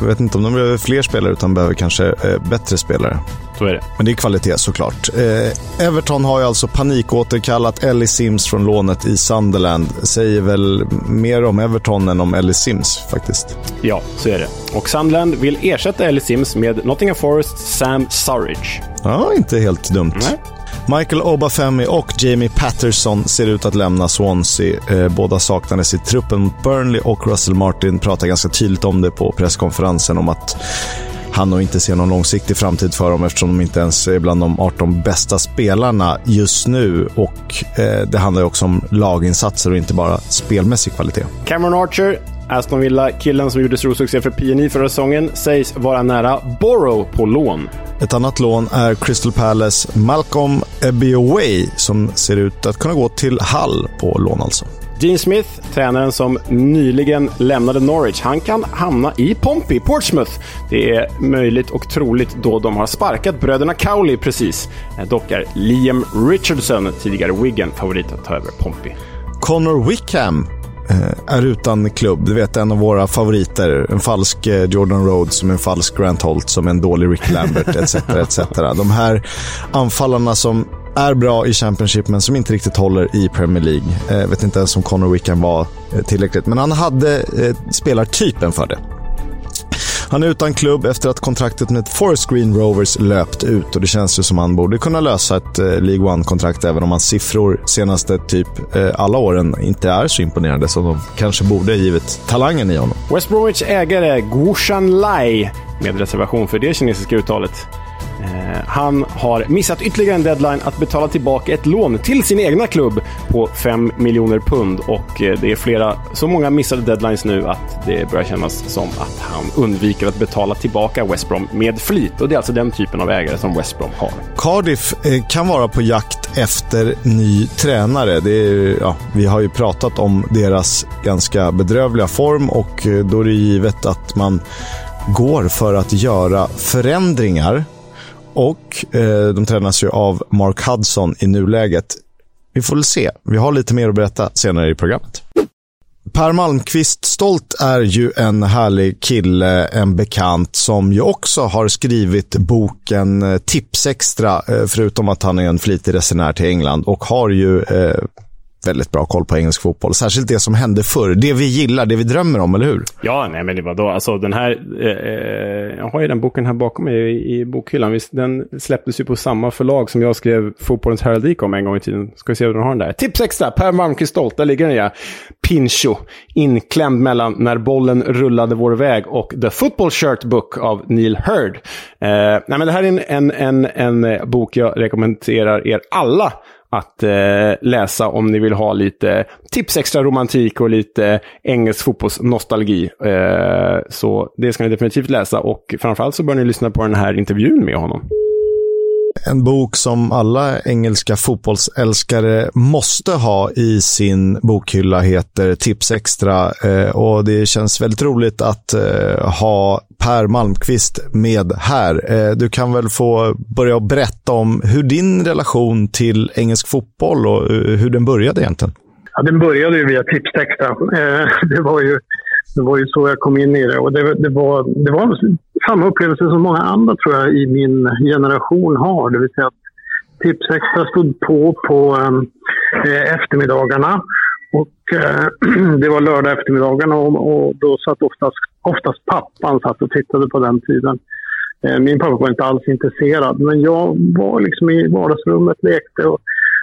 jag vet inte om de behöver fler spelare utan behöver kanske eh, bättre spelare. Så är det. Men det är kvalitet såklart. Eh, Everton har ju alltså panikåterkallat Ellie Sims från lånet i Sunderland. Säger väl mer om Everton än om Ellie Sims faktiskt. Ja, så är det. Och Sunderland vill ersätta Ellie Sims med Nottingham Forest Sam Surridge. Ja, inte helt dumt. Nej. Michael Obafemi och Jamie Patterson ser ut att lämna Swansea. Eh, båda saknades i truppen mot Burnley och Russell Martin pratar ganska tydligt om det på presskonferensen om att han nog inte ser någon långsiktig framtid för dem eftersom de inte ens är bland de 18 bästa spelarna just nu. Och eh, Det handlar också om laginsatser och inte bara spelmässig kvalitet. Cameron Archer, Aston Villa-killen som gjorde stor succé för PNI förra säsongen, sägs vara nära Borough på lån. Ett annat lån är Crystal Palace Malcolm Ebioway som ser ut att kunna gå till Hull på lån alltså. Gene Smith, tränaren som nyligen lämnade Norwich, han kan hamna i Pompey, Portsmouth. Det är möjligt och troligt då de har sparkat bröderna Cowley precis. Eh, dock är Liam Richardson, tidigare Wigan, favorit att ta över Pompey. Connor Wickham eh, är utan klubb. Du vet, en av våra favoriter. En falsk eh, Jordan Rhodes, som en falsk Grant Holt, som en dålig Rick Lambert, etc. etc. De här anfallarna som är bra i Championship men som inte riktigt håller i Premier League. Jag vet inte ens om Connor Wickham var eh, tillräckligt, men han hade eh, spelartypen för det. Han är utan klubb efter att kontraktet med Forest Green Rovers löpt ut och det känns ju som han borde kunna lösa ett eh, League One-kontrakt även om hans siffror senaste typ eh, alla åren inte är så imponerande som de kanske borde givet talangen i honom. West Bromwich ägare Guoshan Lai, med reservation för det kinesiska uttalet, Eh, han har missat ytterligare en deadline att betala tillbaka ett lån till sin egna klubb på 5 miljoner pund. Och eh, det är flera, så många missade deadlines nu att det börjar kännas som att han undviker att betala tillbaka West Brom med flit. Och det är alltså den typen av ägare som West Brom har. Cardiff eh, kan vara på jakt efter ny tränare. Det är, ja, vi har ju pratat om deras ganska bedrövliga form och då är det givet att man går för att göra förändringar och eh, de tränas ju av Mark Hudson i nuläget. Vi får väl se. Vi har lite mer att berätta senare i programmet. Per Malmqvist Stolt är ju en härlig kille, en bekant som ju också har skrivit boken eh, Tipsextra, eh, förutom att han är en flitig resenär till England och har ju eh, väldigt bra koll på engelsk fotboll. Särskilt det som hände förr. Det vi gillar, det vi drömmer om, eller hur? Ja, nej men det var då. Alltså den här, eh, eh jag har ju den boken här bakom mig i, i bokhyllan. Den släpptes ju på samma förlag som jag skrev Fotbollens heraldik om en gång i tiden. Ska vi se hur den har den där. Tips extra, Per Malmqvist Stolt, där ligger den ja. Pincho, inklämd mellan När bollen rullade vår väg och The Football Shirt Book av Neil Hurd. Eh, nej men det här är en, en, en, en eh, bok jag rekommenderar er alla att eh, läsa om ni vill ha lite tips extra romantik och lite engelsk fotbollsnostalgi. Eh, så det ska ni definitivt läsa och framförallt så bör ni lyssna på den här intervjun med honom. En bok som alla engelska fotbollsälskare måste ha i sin bokhylla heter Tips Extra eh, och det känns väldigt roligt att eh, ha Per Malmqvist med här. Eh, du kan väl få börja berätta om hur din relation till engelsk fotboll och eh, hur den började egentligen. Ja, den började ju via Tips Extra. Eh, det var ju det var ju så jag kom in i det. Och det, det, var, det var samma upplevelse som många andra tror jag i min generation har. Det vill säga att Tipsextra stod på på ehm, eh, eftermiddagarna. Och eh, Det var lördag eftermiddagarna och, och då satt oftast, oftast pappan satt och tittade på den tiden. Eh, min pappa var inte alls intresserad, men jag var liksom i vardagsrummet, lekte och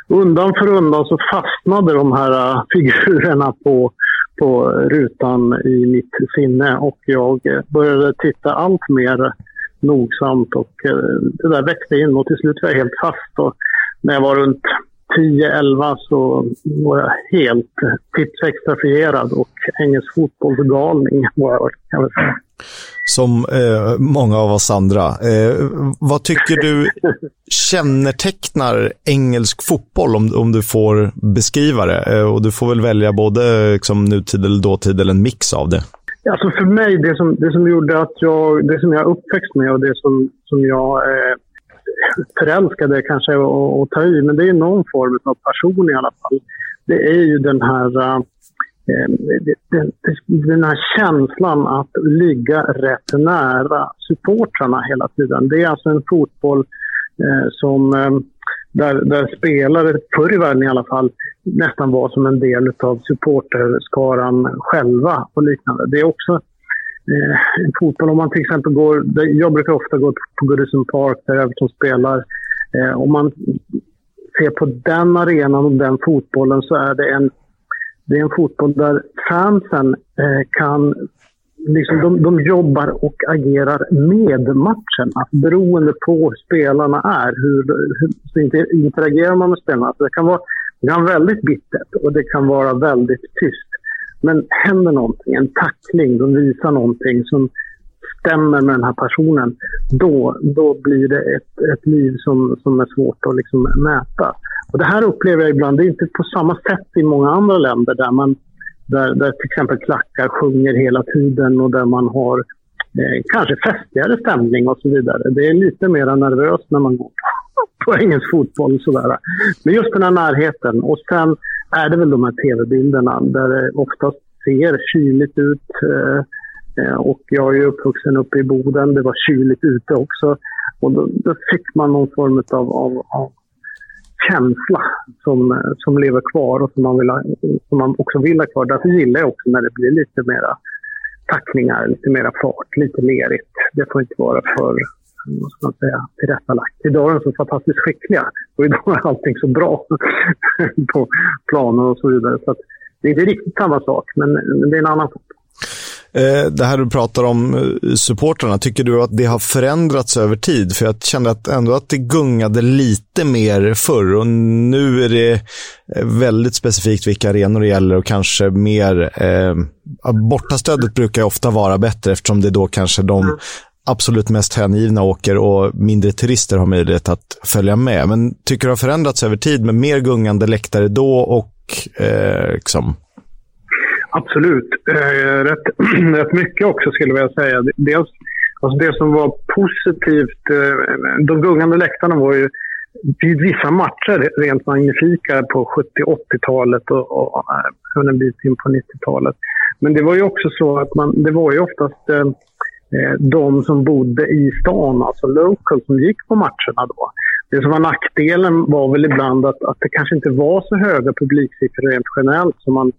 undan för undan så fastnade de här eh, figurerna på på rutan i mitt sinne och jag eh, började titta allt mer nogsamt och eh, det där växte in och till slut var jag helt fast. Och när jag var runt 10-11 så var jag helt tipsextrafierad och engelsk fotbollsgalning var jag, kan jag säga som eh, många av oss andra. Eh, vad tycker du kännetecknar engelsk fotboll om, om du får beskriva det? Eh, och du får väl välja både liksom, nutid eller dåtid eller en mix av det. Alltså för mig, det som, det som gjorde att jag, det som jag uppväxt med och det som, som jag eh, förälskade kanske att ta i, men det är någon form av passion i alla fall. Det är ju den här eh, eh, den här känslan att ligga rätt nära supportrarna hela tiden. Det är alltså en fotboll eh, som eh, där, där spelare, förr i världen i alla fall, nästan var som en del av supporterskaran själva och liknande. Det är också eh, fotboll, om man till exempel går, jag brukar ofta gå på Goodison Park där Everton spelar. Eh, om man ser på den arenan och den fotbollen så är det en det är en fotboll där fansen eh, kan Liksom de, de jobbar och agerar med matchen. Alltså, beroende på hur spelarna är, hur, hur så interagerar man med spelarna. Det, kan vara, det kan vara väldigt bittert och det kan vara väldigt tyst. Men händer någonting, en tackling, de visar någonting som stämmer med den här personen, då, då blir det ett, ett liv som, som är svårt att liksom mäta. Och det här upplever jag ibland, det är inte på samma sätt i många andra länder där man där, där till exempel klackar sjunger hela tiden och där man har eh, kanske festligare stämning och så vidare. Det är lite mer nervöst när man går på engelsk fotboll och sådär. Men just den här närheten och sen är det väl de här tv-bilderna där det oftast ser kyligt ut. Eh, eh, och jag är ju uppvuxen uppe i Boden, det var kyligt ute också. Och då, då fick man någon form av, av, av känsla som, eh, som lever kvar och som man, vill ha, som man också vill ha kvar. Därför gillar jag också när det blir lite mera tacklingar, lite mera fart, lite lerigt. Det får inte vara för vad ska man säga, tillrättalagt. Idag är de så fantastiskt skickliga och idag är allting så bra på planen och så vidare. Så det är inte riktigt samma sak, men, det är en annan fotboll. Eh, det här du pratar om eh, supporterna, tycker du att det har förändrats över tid? För jag kände att ändå att det gungade lite mer förr och nu är det eh, väldigt specifikt vilka arenor det gäller och kanske mer... Eh, bortastödet brukar ofta vara bättre eftersom det då kanske de absolut mest hängivna åker och mindre turister har möjlighet att följa med. Men tycker du det har förändrats över tid med mer gungande läktare då och eh, liksom, Absolut. Eh, rätt, rätt mycket också skulle jag vilja säga. Dels, alltså det som var positivt, eh, de gungande läktarna var ju vid vissa matcher rent magnifika på 70 80-talet och, och, eh, och en bit in på 90-talet. Men det var ju också så att man, det var ju oftast eh, de som bodde i stan, alltså local, som gick på matcherna då. Det som var nackdelen var väl ibland att, att det kanske inte var så höga publiksiffror rent generellt som man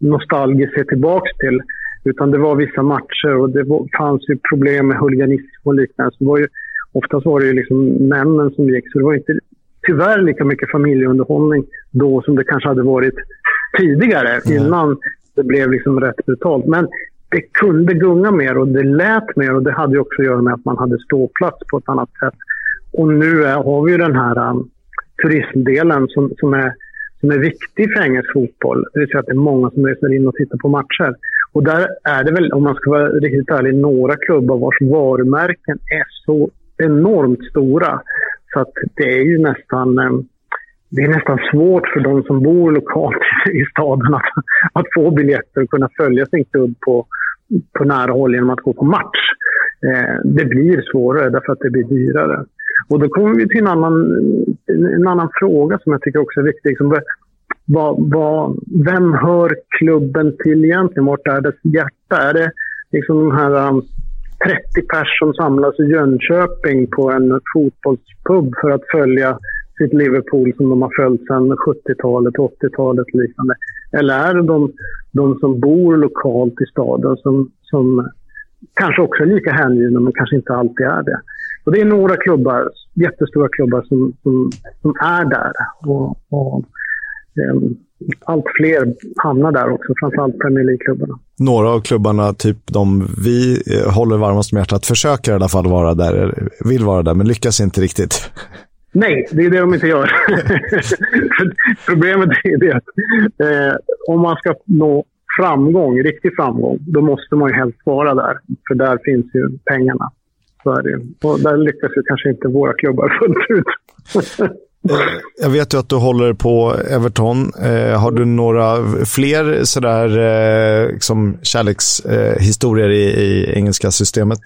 nostalgiskt se tillbaka till. Utan det var vissa matcher och det fanns ju problem med huliganism och liknande. Så var ju, oftast var det ju liksom männen som gick, så det var inte tyvärr lika mycket familjeunderhållning då som det kanske hade varit tidigare, innan det blev liksom rätt brutalt. Men det kunde gunga mer och det lät mer och det hade också att göra med att man hade ståplats på ett annat sätt. Och nu är, har vi ju den här um, turismdelen som, som, är, som är viktig för engelsk fotboll. Det vill säga att det är många som reser in och tittar på matcher. Och där är det väl, om man ska vara riktigt ärlig, några klubbar vars varumärken är så enormt stora. Så att det är ju nästan, um, det är nästan svårt för de som bor lokalt i staden att, att få biljetter och kunna följa sin klubb på, på nära håll genom att gå på match. Eh, det blir svårare därför att det blir dyrare. Och då kommer vi till en annan, en annan fråga som jag tycker också är viktig. Liksom, vad, vad, vem hör klubben till egentligen? Vart är dess hjärta? Är det liksom de här um, 30 pers som samlas i Jönköping på en fotbollspub för att följa sitt Liverpool som de har följt sedan 70-talet, 80-talet och liknande? Eller är det de, de som bor lokalt i staden som, som kanske också är lika hängivna men kanske inte alltid är det? Och det är några klubbar, jättestora klubbar som, som, som är där. Och, och um, allt fler hamnar där också, framförallt Premier League-klubbarna. Några av klubbarna, typ de vi eh, håller varmast om hjärtat, försöker i alla fall vara där, vill vara där, men lyckas inte riktigt. Nej, det är det de inte gör. Problemet är det att eh, om man ska nå framgång, riktig framgång, då måste man ju helst vara där. För där finns ju pengarna. Så är det Och där lyckas ju kanske inte våra klubbar fullt ut. Jag vet ju att du håller på Everton. Eh, har du några fler sådär eh, liksom kärlekshistorier i, i engelska systemet?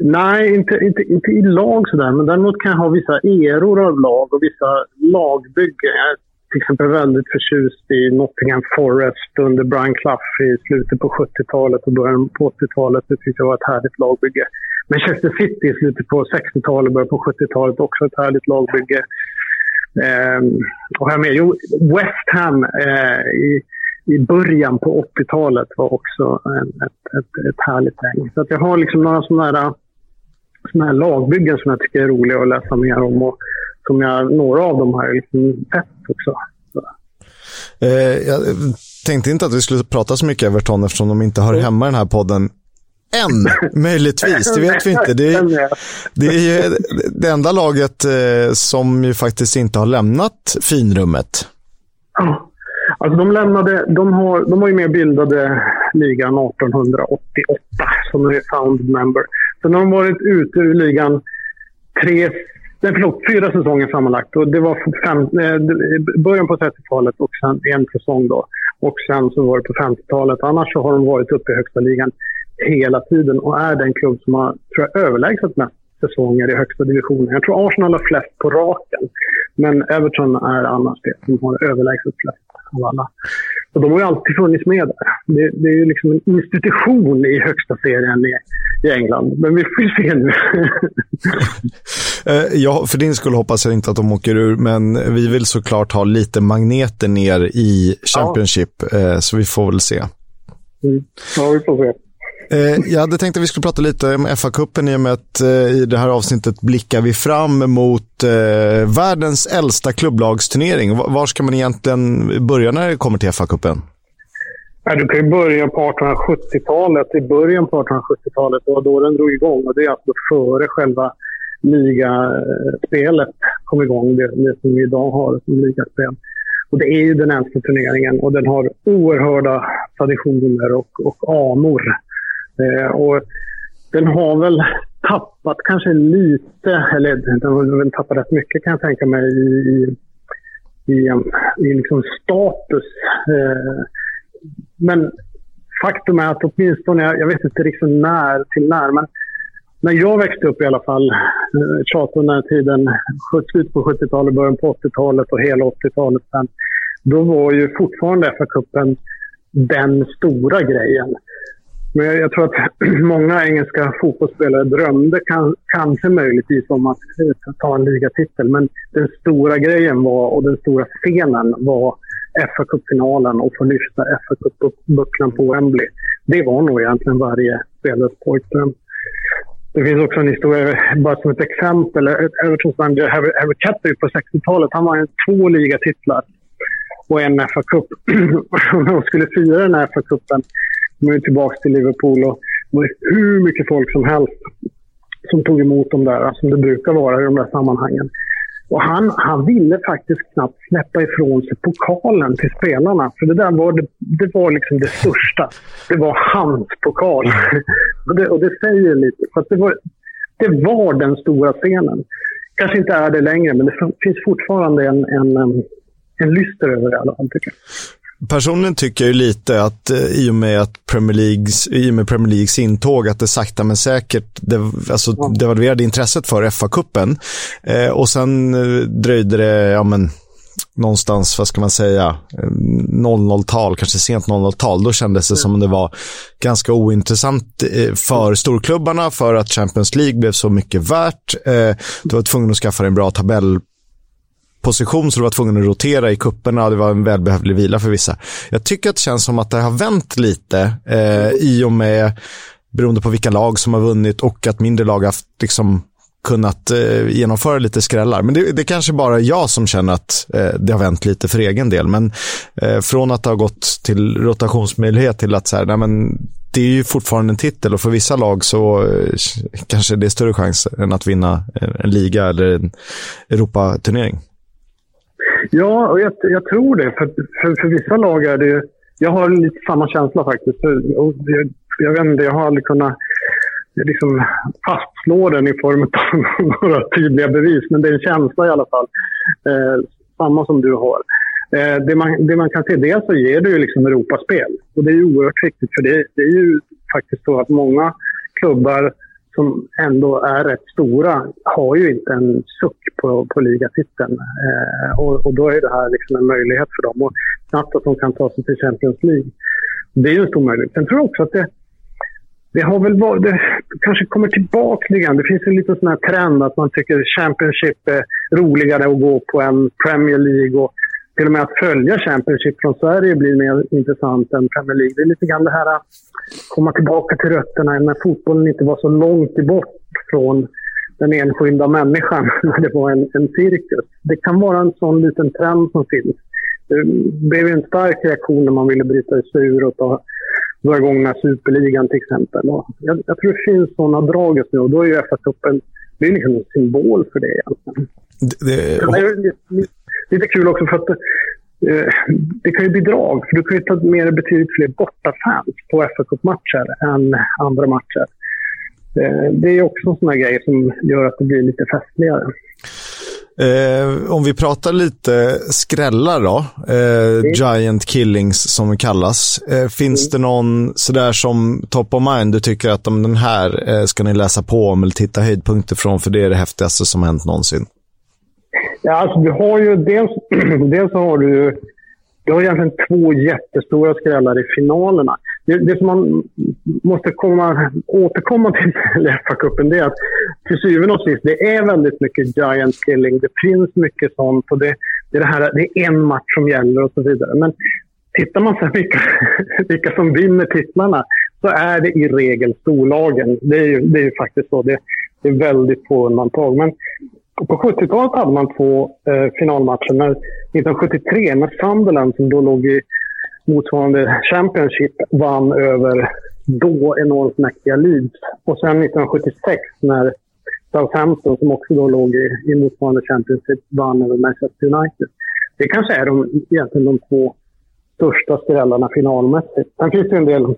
Nej, inte, inte, inte i lag sådär. Men däremot kan jag ha vissa eror av lag och vissa lagbyggen. Jag är till exempel väldigt förtjust i Nottingham Forest under Brian Clough i slutet på 70-talet och början på 80-talet. Det tyckte jag var ett härligt lagbygge. Manchester City i slutet på 60-talet, och början på 70-talet också ett härligt lagbygge. Eh, och här med, jo, West Ham eh, i, i början på 80-talet var också en, ett, ett, ett härligt gäng. Så att jag har liksom några sådana här, såna här lagbyggen som jag tycker är roliga att läsa mer om. Och som jag, några av dem har jag liksom sett också. Eh, jag tänkte inte att vi skulle prata så mycket Everton eftersom de inte hör hemma i den här podden. Än, möjligtvis. Det vet vi inte. Det är, det är det enda laget eh, som ju faktiskt inte har lämnat finrummet. Alltså de, lämnade, de, har, de var ju med och bildade ligan 1888 som är found member. Sen har de varit ute ur ligan tre, nej förlåt, fyra säsonger sammanlagt. Och det var fem, eh, början på 30-talet och sen en säsong då. Och sen så var det på 50-talet. Annars så har de varit uppe i högsta ligan hela tiden och är den klubb som har tror jag, överlägset mest säsonger i högsta divisionen. Jag tror Arsenal har flest på raken, men Everton är annars det som har överlägset flest av alla. Och de har ju alltid funnits med där. Det, det är ju liksom en institution i högsta serien i, i England. Men vi får se nu. Eh, ja, för din skull hoppas jag inte att de åker ur, men vi vill såklart ha lite magneter ner i Championship, ja. så vi får väl se. Mm. Ja, vi får se. Eh, jag hade tänkt att vi skulle prata lite om FA-cupen i och med att eh, i det här avsnittet blickar vi fram mot eh, världens äldsta klubblagsturnering. Var ska man egentligen börja när det kommer till FA-cupen? du kan ju börja på 1870-talet. I början på 1870-talet, det var då den drog igång. Och det är alltså före själva ligaspelet kom igång, det, det som vi idag har som ligaspel. Och det är ju den äldsta turneringen och den har oerhörda traditioner och, och anor. Eh, och den har väl tappat kanske lite, eller den har väl tappat rätt mycket kan jag tänka mig i, i, i liksom status. Eh, men faktum är att åtminstone, jag vet inte riktigt när till när, men när jag växte upp i alla fall, eh, tjat under den tiden, slutet på 70-talet, början på 80-talet och hela 80-talet sen, då var ju fortfarande FA-cupen den stora grejen. Men jag, jag, tror att många engelska fotbollsspelare drömde kan, kanske möjligtvis om att eh, ta en ligatitel. Men den stora grejen var, och den stora scenen var fa Cup-finalen och få lyfta fa Cup-bucklan på Wembley. Det var nog egentligen varje spelares pojkdröm. Det finns också en historia, bara som ett exempel. Evertons manager Harry Catby på 60-talet, han vann två ligatitlar och en fa Cup. och när de skulle fira den här fa Cupen de är tillbaka till Liverpool och det var hur mycket folk som helst som tog emot dem där, som det brukar vara i de där sammanhangen. Och han, han ville faktiskt knappt släppa ifrån sig pokalen till spelarna. För det där var, det, det var liksom det största. Det var hans pokal. och, det, och det säger lite. För det, var, det var den stora scenen. Kanske inte är det längre, men det finns fortfarande en, en, en lyster över det i alla fall, tycker jag. Personligen tycker jag ju lite att eh, i och med att Premier Leagues, i och med Premier Leagues intåg, att det sakta men säkert det, alltså, devalverade intresset för FA-cupen. Eh, och sen eh, dröjde det, ja men, någonstans, vad ska man säga, 00-tal, kanske sent 00-tal. Då kändes det som om det var ganska ointressant eh, för storklubbarna för att Champions League blev så mycket värt. Eh, du var tvungen att skaffa en bra tabell position så du var tvungen att rotera i kupperna. Det var en välbehövlig vila för vissa. Jag tycker att det känns som att det har vänt lite eh, i och med, beroende på vilka lag som har vunnit och att mindre lag har haft liksom, kunnat eh, genomföra lite skrällar. Men det, det är kanske bara jag som känner att eh, det har vänt lite för egen del. Men eh, från att det har gått till rotationsmöjlighet till att så här, nej men det är ju fortfarande en titel och för vissa lag så eh, kanske det är större chans än att vinna en liga eller en Europaturnering. Ja, och jag, jag tror det. För, för, för, vissa lag är det... Jag har lite samma känsla faktiskt. Jag, jag vet inte, jag har aldrig kunnat liksom fastslå den i form av några tydliga bevis. Men det är en känsla i alla fall. Eh, samma som du har. Eh, det, man, det man kan se, dels så ger det ju liksom Europaspel. Och det är ju oerhört viktigt för det, det är ju faktiskt så att många klubbar som ändå är rätt stora har ju inte en suck på, på ligatiteln. Eh, och, och, då är det här liksom en möjlighet för dem. Och snabbt att de kan ta sig till Champions League. Det är ju en stor möjlighet. Sen tror jag också att det, det har väl varit, det kanske kommer tillbaka lite grann. Det finns en liten sån här trend att man tycker Championship är roligare att gå på än Premier League. Och till och med att följa Championship från Sverige blir mer intressant än Premier League. Det är lite grann det här att komma tillbaka till rötterna när fotbollen inte var så långt bort från den enskilda människan när det var en, en cirkus. Det kan vara en sån liten trend som finns. Det blev en stark reaktion när man ville bryta sig ur och ta, dra igång den superligan till exempel. Jag, jag, tror det finns såna drag just nu och då är ju FA-cupen liksom en symbol för det egentligen. Det, det, lite, kul också för att eh, det kan ju bli drag. För du kan ju ta med betydligt fler bortafans på fa Cup-matcher än andra matcher. Eh, det är också en sån här grej som gör att det blir lite festligare. Eh, om vi pratar lite skrällar då, eh, mm. Giant Killings som det kallas. Eh, finns mm. det någon sådär som top of mind du tycker att om den här eh, ska ni läsa på om eller titta höjdpunkter från för det är det häftigaste som hänt någonsin? Ja, alltså du har ju dels, dels har du du har egentligen två jättestora skrällar i finalerna. Det, det som man måste komma, återkomma till i FA-cupen är att till syvende och sist, det är väldigt mycket giant killing. Det finns mycket sånt och det, det, är det, här, det är en match som gäller och så vidare. Men tittar man sen vilka, vilka som vinner titlarna så är det i regel storlagen. Det är ju, det är ju faktiskt så. Det, det är väldigt få undantag. Men på 70-talet hade man två eh, finalmatcher. När, 1973 när Sunderland, som då låg i motsvarande Championship, vann över då enormt mäktiga Leeds. Och sen 1976 när Southampton, som också då låg i, i motsvarande Championship, vann över Manchester United. Det kanske är de, egentligen de två största skrällarna finalmässigt. Sen finns det en del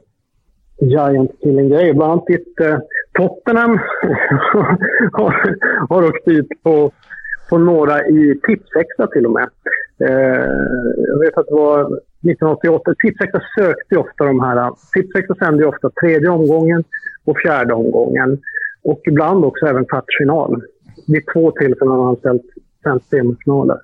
giant killing grej. Bland annat ditt eh, Tottenham har, har åkt dit på, på några i Tipsextra till och med. Eh, jag vet att det var 1988. Tipsextra sökte ju ofta de här. Tipsextra sände ju ofta tredje omgången och fjärde omgången. Och ibland också även kvartsfinal. Vid två tillfällen har han ställt sänt semifinaler.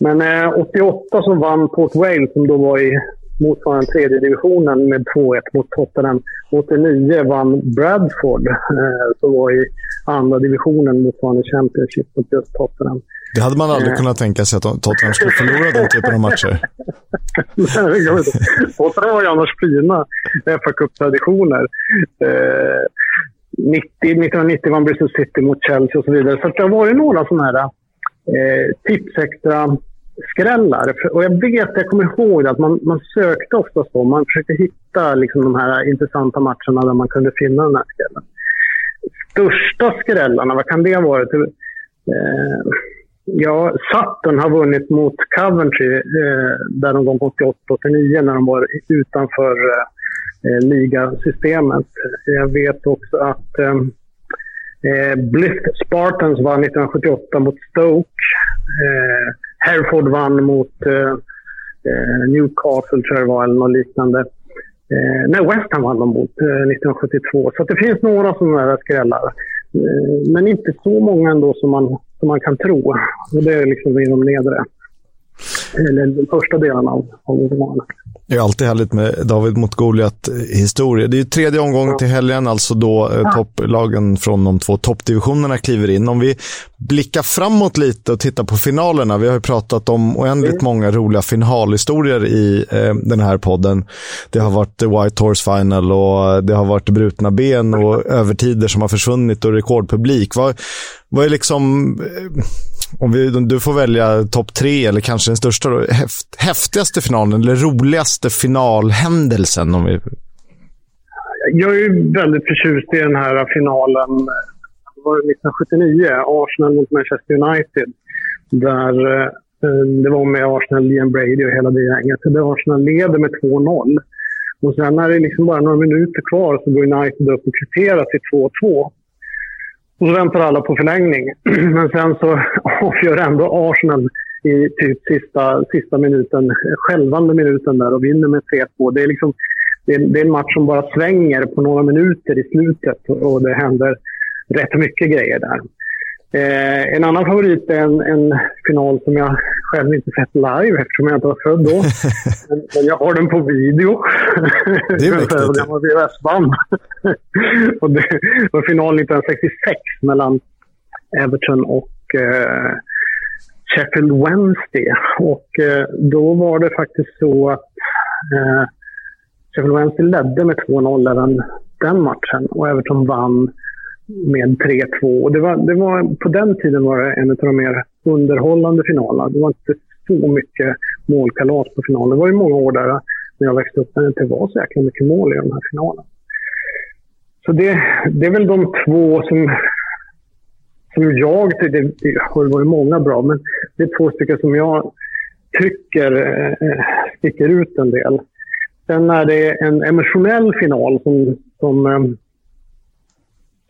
Men eh, 88 som vann Port Wales, som då var i motsvarande tredje divisionen med 2-1 mot Tottenham. 89 vann Bradford, eh, som var i andra divisionen motsvarande Championship mot just Tottenham. Det hade man aldrig eh. kunnat tänka sig att Tottenham skulle förlora den typen av matcher. Tottenham har ju annars fina fa Cup-traditioner. Eh, 1990 vann Bristol City mot Chelsea och så vidare. Så det har varit några sådana här eh, tipsextra skrällar. Och jag vet, jag kommer ihåg att man, man sökte ofta så. Man försökte hitta liksom, de här intressanta matcherna där man kunde finna den här skrällen. Största skrällarna, vad kan det ha varit? Eh, Ja, Sutton har vunnit mot Coventry eh, där de gång 88-89 när de var utanför eh, eh, ligasystemet. Jag vet också att eh, eh Blyth Spartans vann 1978 mot Stoke. Eh, Hereford vann mot eh, eh, Newcastle, tror jag det var, eller något liknande. Eh, nej, West Ham vann de mot eh, 1972. Så det finns några sådana där skrällar. Eh, men inte så många ändå som man som man kan tro. Och det är liksom i de nedre, eller den första delen av, av. Det är alltid härligt med David mot Goliat-historia. Det är tredje omgången till helgen, alltså då eh, topplagen från de två toppdivisionerna kliver in. Om vi blickar framåt lite och tittar på finalerna. Vi har ju pratat om oändligt mm. många roliga finalhistorier i eh, den här podden. Det har varit White Horse Final och det har varit brutna ben och övertider som har försvunnit och rekordpublik. Vad, vad är liksom, eh, om vi, du får välja topp tre eller kanske den största, då, häft, häftigaste finalen eller roligaste finalhändelsen? Om vi... Jag är väldigt förtjust i den här finalen. Det var 1979, Arsenal mot Manchester United. Där eh, det var med Arsenal, Ian Brady och hela det gänget. Där Arsenal leder med 2-0. Och sen när det är liksom bara några minuter kvar så går United upp och kvitterar till 2-2. Och så väntar alla på förlängning. Men sen så avgör ändå Arsenal i typ sista, sista minuten, eh, skälvande minuten där och vinner med 3-2. Det är, liksom, det, är, det är en match som bara svänger på några minuter i slutet och det händer rätt mycket grejer där. Eh, en annan favorit är en, en, final som jag själv inte sett live eftersom jag inte var född då. men, men, jag har den på video. Det är mäktigt. den var VHS-band. och det var final 1966 mellan Everton och eh, Sheffield Wednesday. Och eh, då var det faktiskt så att eh, Sheffield Wednesday ledde med 2-0 även den matchen och Everton vann med 3-2. Och det var, det var, på den tiden var det en av de mer underhållande finalerna. Det var inte så mycket målkalas på finalen. Det var ju många år där när jag växte upp när det inte var så jäkla mycket mål i de här finalerna. Så det, det är väl de två som, som jag tycker, det har varit många bra, men det är två stycken som jag tycker eh, sticker ut en del. Sen är det en emotionell final som, som eh,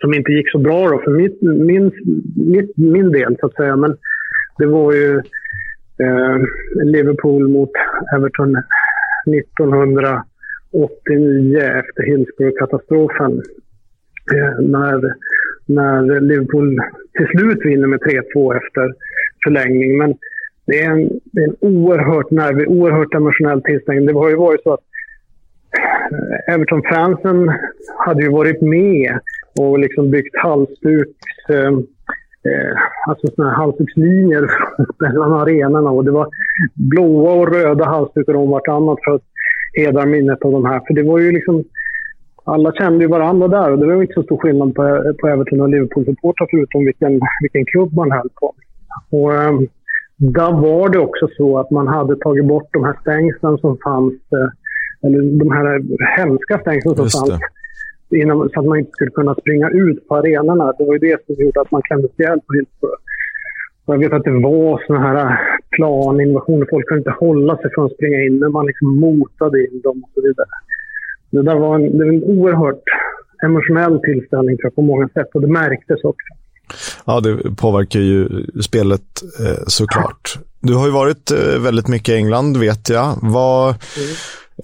som inte gick så bra då för mitt, min, mitt, min del, så att säga. Men det var ju eh, Liverpool mot Everton 1989 efter Hillsborough-katastrofen. Eh, när, när Liverpool till slut vinner med 3-2 efter förlängning. Men det är en, det är en oerhört nervig, oerhört emotionell tillställning. Det har ju varit så att Everton-fansen hade ju varit med och liksom byggt halsduks, eh, eh, alltså såna här halsdukslinjer mellan arenorna. Och det var blåa och röda halsdukar om vartannat för att hedra minnet av de här. För det var ju liksom, alla kände ju varandra där och det var inte så stor skillnad på, på Everton och Liverpool-supportrar förutom vilken, vilken klubb man höll på. Och, eh, där var det också så att man hade tagit bort de här stängslen som fanns, eh, eller de här hemska stängslen som fanns inom, så att man inte skulle kunna springa ut på arenorna. Det var ju det som gjorde att man klämdes ihjäl på Hillsborough. Jag vet att det var såna här äh, planinvasioner. Folk kunde inte hålla sig från att springa in, men man liksom motade in dem och så vidare. Det där var en, det var en oerhört emotionell tillställning tror jag, på många sätt och det märktes också. Ja, det påverkar ju spelet eh, såklart. Du har ju varit eh, väldigt mycket i England, vet jag. Vad, mm.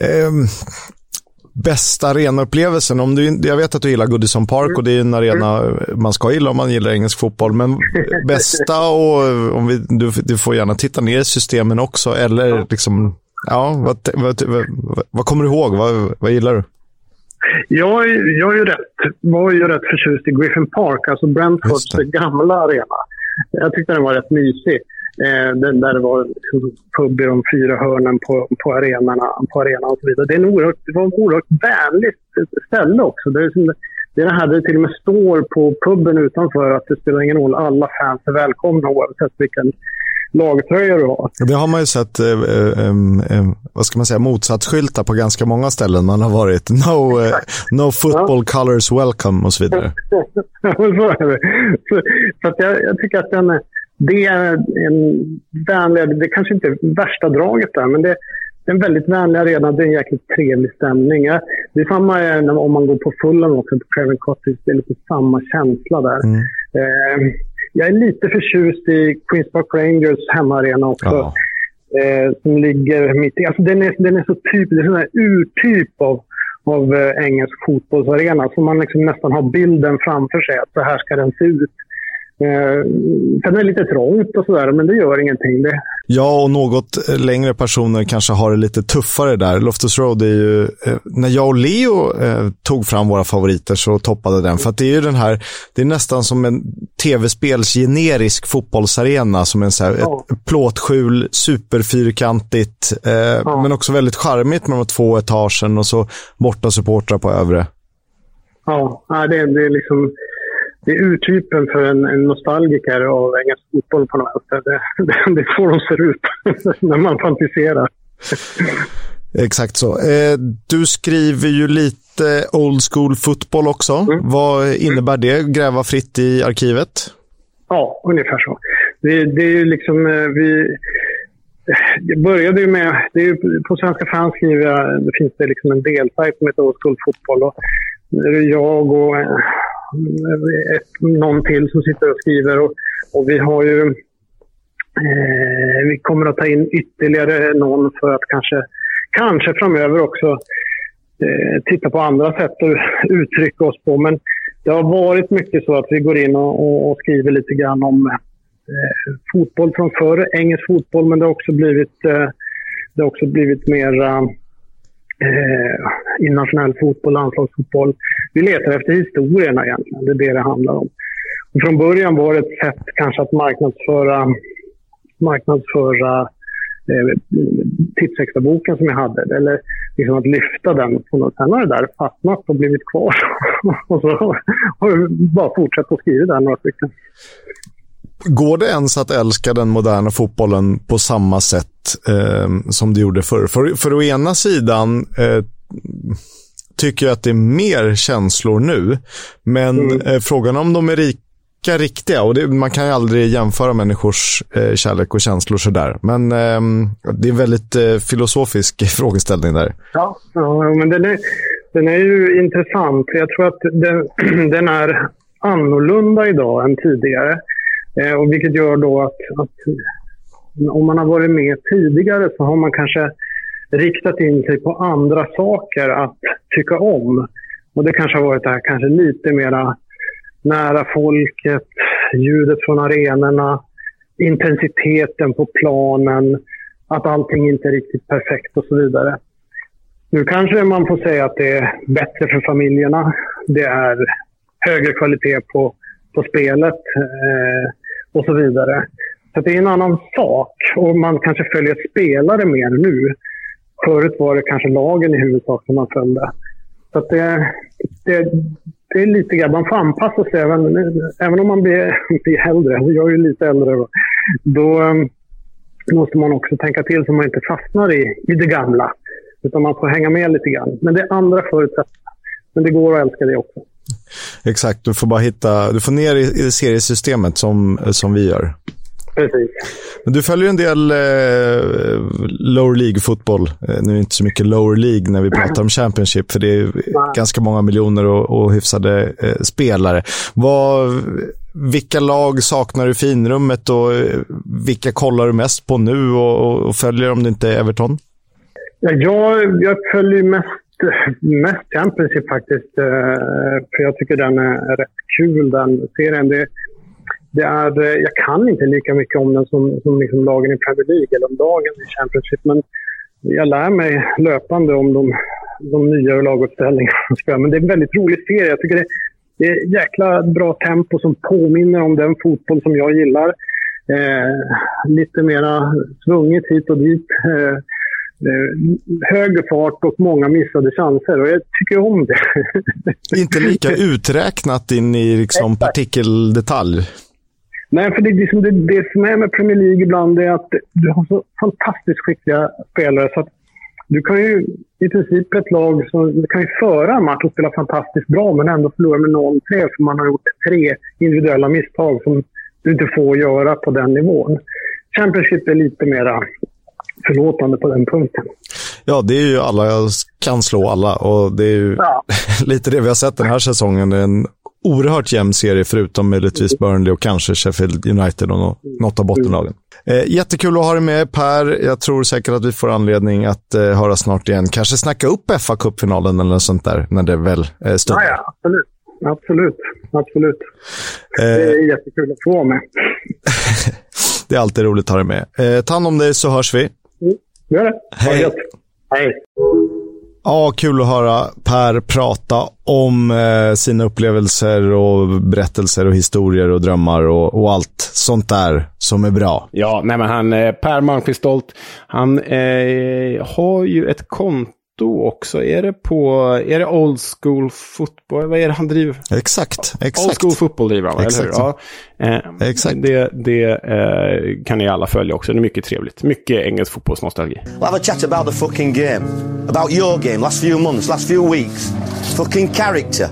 Eh, bästa arenaupplevelsen? Om du, jag vet att du gillar Goodison Park och det är en arena man ska gilla om man gillar engelsk fotboll. Men bästa och om vi, du, du får gärna titta ner i systemen också. Eller liksom, ja, vad, vad, vad, vad kommer du ihåg? Vad, vad gillar du? Jag, jag är ju rätt, var ju rätt förtjust i Griffin Park, alltså Brentfords gamla arena. Jag tyckte den var rätt mysig. Eh, där det var pub i de fyra hörnen på, på, arenorna, på arenan och så vidare. Det, är en oerhört, det var ett oerhört vänligt ställe också. Det är som, det här det till och med står på puben utanför att det spelar ingen roll, alla fans är välkomna oavsett vilken lagtröja du har. Det har man ju sett, eh, eh, eh, vad ska man säga, motsatsskyltar på ganska många ställen. Man har varit no, eh, no football ja. colors welcome och så vidare. så. Så, jag, jag, tycker att den det är en vänlig, det kanske inte är värsta draget där, men det är en väldigt vänlig arena. Det är en jäkligt trevlig stämning. Det är samma om man går på Fulham också, på Craven Cottage. Det är lite samma känsla där. Mm. Eh, jag är lite förtjust i Queens Park Rangers hemmaarena också. Ja. Eh, som ligger mitt i... Alltså den, är, den är så typisk, det är en urtyp av, av eh, engelsk fotbollsarena. Så man liksom nästan har bilden framför sig att så här ska den se ut. Eh, sen är det lite trångt och sådär, men det gör ingenting. Det... Ja, och något längre personer kanske har det lite tuffare där. Loftus Road är ju, eh, när jag och Leo eh, tog fram våra favoriter så toppade den. För att det är ju den här, det är nästan som en tv-spels generisk fotbollsarena. Som en så här, ja. ett plåtskjul, superfyrkantigt, eh, ja. men också väldigt charmigt med de två etagen och så borta supportrar på övre. Ja, det, det är liksom det är urtypen för en, en nostalgiker av engelsk fotboll på något sätt. Det, det, det är så de ser ut när man fantiserar. Exakt så. Eh, du skriver ju lite old school fotboll också. Mm. Vad innebär det? Gräva fritt i arkivet? Ja, ungefär så. Det, det är ju liksom... Eh, vi, det började ju med... Det är ju, på Svenska fans skriver jag, det finns det liksom en delsajt som heter Old Fotboll. Och jag och eh, ett, någon till som sitter och skriver. Och, och vi har ju... Eh, vi kommer att ta in ytterligare någon för att kanske, kanske framöver också eh, titta på andra sätt att uttrycka oss på. Men det har varit mycket så att vi går in och, och, och skriver lite grann om eh, Eh, fotboll från förr, engelsk fotboll, men det har också blivit, eh, det har också blivit mer eh, eh, internationell fotboll, landslagsfotboll. Vi letar efter historierna egentligen. Det är det det handlar om. Och från början var det ett sätt kanske att marknadsföra, marknadsföra eh, tipsextraboken som jag hade. Eller liksom att lyfta den på något. Sen har det där fastnat och blivit kvar. och så har jag bara fortsatt att skriva där några stycken. Går det ens att älska den moderna fotbollen på samma sätt eh, som det gjorde förr? För, för å ena sidan eh, tycker jag att det är mer känslor nu. Men mm. eh, frågan om de är rika, riktiga, och det, man kan ju aldrig jämföra människors eh, kärlek och känslor sådär. Men ehm, det är en väldigt eh, filosofisk frågeställning där. Ja, ja men den är, den är ju intressant. Jag tror att den, den är annorlunda idag än tidigare. Eh, och vilket gör då att, att, om man har varit med tidigare så har man kanske riktat in sig på andra saker att tycka om. Och det kanske har varit det här kanske lite mera nära folket, ljudet från arenorna, intensiteten på planen, att allting inte är riktigt perfekt och så vidare. Nu kanske man får säga att det är bättre för familjerna. Det är högre kvalitet på, på spelet. Eh, och så vidare. Så det är en annan sak och man kanske följer spelare mer nu. Förut var det kanske lagen i huvudsak som man följde. Så det, det, det är lite grann, man får anpassa sig även, även om man blir, blir äldre. Jag är ju lite äldre. Då, då ehm, måste man också tänka till så man inte fastnar i, i det gamla. Utan man får hänga med lite grann. Men det är andra förutsättningar. Men det går att älska det också. Exakt, du får bara hitta, du får ner i, i seriesystemet som, som vi gör. Precis. Men du följer en del eh, lower League-fotboll. Eh, nu är det inte så mycket lower League när vi pratar om Championship, för det är Nej. ganska många miljoner och, och hyfsade eh, spelare. Vad, vilka lag saknar du i finrummet och eh, vilka kollar du mest på nu och, och följer om det inte är Everton? Ja, jag, jag följer mest mest Championship faktiskt. Eh, för jag tycker den är rätt kul, den serien. Det, det är, eh, jag kan inte lika mycket om den som, som liksom lagen i Premier League eller om lagen i Championship. Men jag lär mig löpande om de, de nya laguppställningarna. Men det är en väldigt rolig serie. Jag tycker det, det är jäkla bra tempo som påminner om den fotboll som jag gillar. Eh, lite mera svunget hit och dit. Eh, hög fart och många missade chanser. Och jag tycker om det. Inte lika uträknat in i liksom partikeldetalj. Nej, för det, liksom det, det som är med Premier League ibland är att du har så fantastiskt skickliga spelare. så att Du kan ju i princip ett lag som kan ju föra en match och spela fantastiskt bra men ändå förlora med 0-3 för man har gjort tre individuella misstag som du inte får göra på den nivån. Championship är lite mera förlåtande på den punkten. Ja, det är ju alla kan slå alla och det är ju ja. lite det vi har sett den här säsongen. En oerhört jämn serie förutom möjligtvis Burnley och kanske Sheffield United och något av bottenlagen. Eh, jättekul att ha dig med Per. Jag tror säkert att vi får anledning att eh, höra snart igen. Kanske snacka upp fa Cup-finalen eller något sånt där när det väl eh, stundar. Ja, ja, absolut. Absolut. Absolut. Eh, det är jättekul att få vara med. det är alltid roligt att ha dig med. Eh, ta hand om dig så hörs vi. Gör det. Hej. Hej. Ja, kul att höra Per prata om eh, sina upplevelser och berättelser och historier och drömmar och, och, allt sånt där som är bra. Ja, nej men han, eh, Per Malmqvist Stolt, han eh, har ju ett konto då också? Är det på, är det old school fotboll? Vad är det han driver? Exakt, exakt. Old school fotboll driver han, eller hur? Ja. Eh, exakt. Det, det eh, kan ni alla följa också. Det är mycket trevligt. Mycket engelsk fotbollsnostalgi. We'll have a chat about the fucking game. About your game, last few months, last few weeks. Fucking character.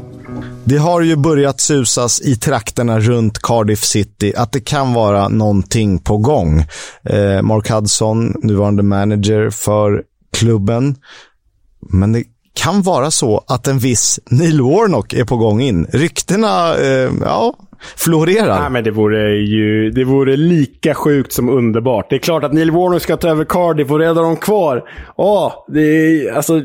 Det har ju börjat susas i trakterna runt Cardiff City att det kan vara någonting på gång. Eh, Mark Hudson, nuvarande manager för klubben, men det kan vara så att en viss Neil Warnock är på gång in. Ryktena, eh, ja, florerar. Nej, men det vore ju det vore lika sjukt som underbart. Det är klart att Neil Warnock ska ta över Cardiff och rädda dem kvar. Åh, det är alltså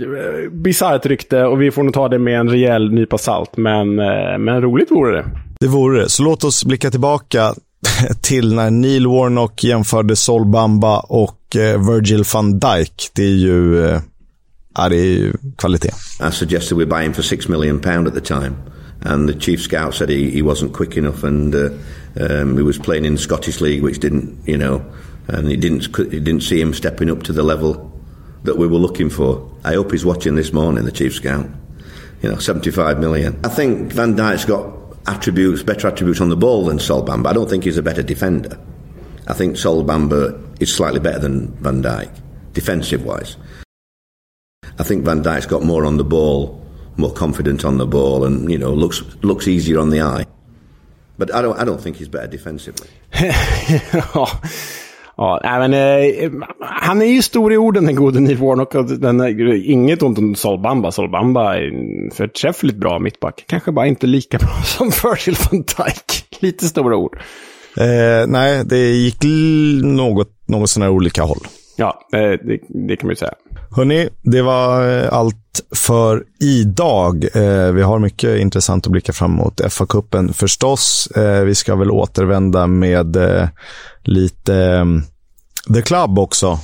bisarrt rykte och vi får nog ta det med en rejäl nypa salt. Men, eh, men roligt vore det. Det vore det. Så låt oss blicka tillbaka till när Neil Warnock jämförde Sol Bamba och eh, Virgil van Dijk. Det är ju eh, Ja, det är ju kvalitet. I suggested we buy him for six million pound at the time. And the chief scout said he, he wasn't quick enough and uh, um, he was playing in the Scottish League, which didn't, you know, and he didn't, he didn't see him stepping up to the level that we were looking for. I hope he's watching this morning, the chief scout. You know, 75 million. I think Van Dijk's got attributes, better attributes on the ball than Sol Bamba. I don't think he's a better defender. I think Sol Bamba is slightly better than Van Dijk, defensive wise. I think Van Dijk's got more on the ball, more confident on the ball, and you know looks looks easier on the eye. But I don't I don't think he's better defensively. ja. Men, eh, han är ju stor i orden, den gode Neil Warnock. Och den, inget ont om Solbamba. Solbamba är en förträffligt bra mittback. Kanske bara inte lika bra som Virgil van Dijk. Lite stora ord. Eh, nej, det gick något, något sådana olika håll. Ja, eh, det, det, kan man ju säga. Hörni, det var eh, allt för idag. Eh, vi har mycket intressant att blicka fram emot. FA-cupen förstås. Vi ska väl återvända med lite The Club också.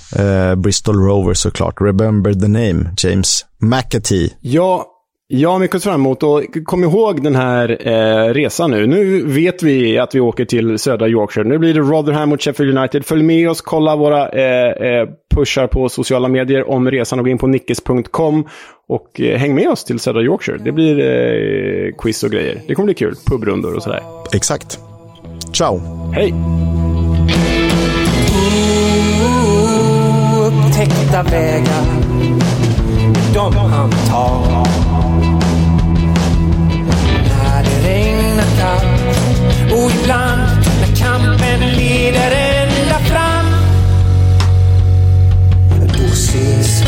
Bristol Rovers såklart. Remember the name, James McAtee. Ja, Ja, mycket fram emot. Och kom ihåg den här eh, resan nu. Nu vet vi att vi åker till södra Yorkshire. Nu blir det Rotherham mot Sheffield United. Följ med oss, kolla våra eh, eh, pushar på sociala medier om resan och gå in på nickes.com. Och eh, häng med oss till södra Yorkshire. Det blir eh, quiz och grejer. Det kommer bli kul. Pubrundor och sådär. Exakt. Ciao. Hej. Upptäckta vägar, de han tar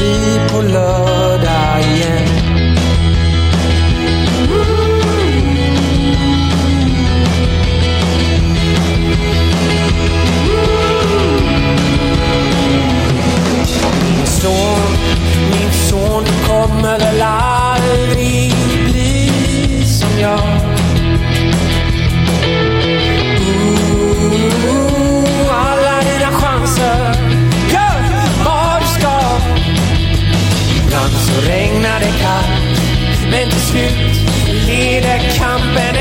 vi på lördag igen. Min son, min son, du kommer väl aldrig bli som jag Men till slut leder kampen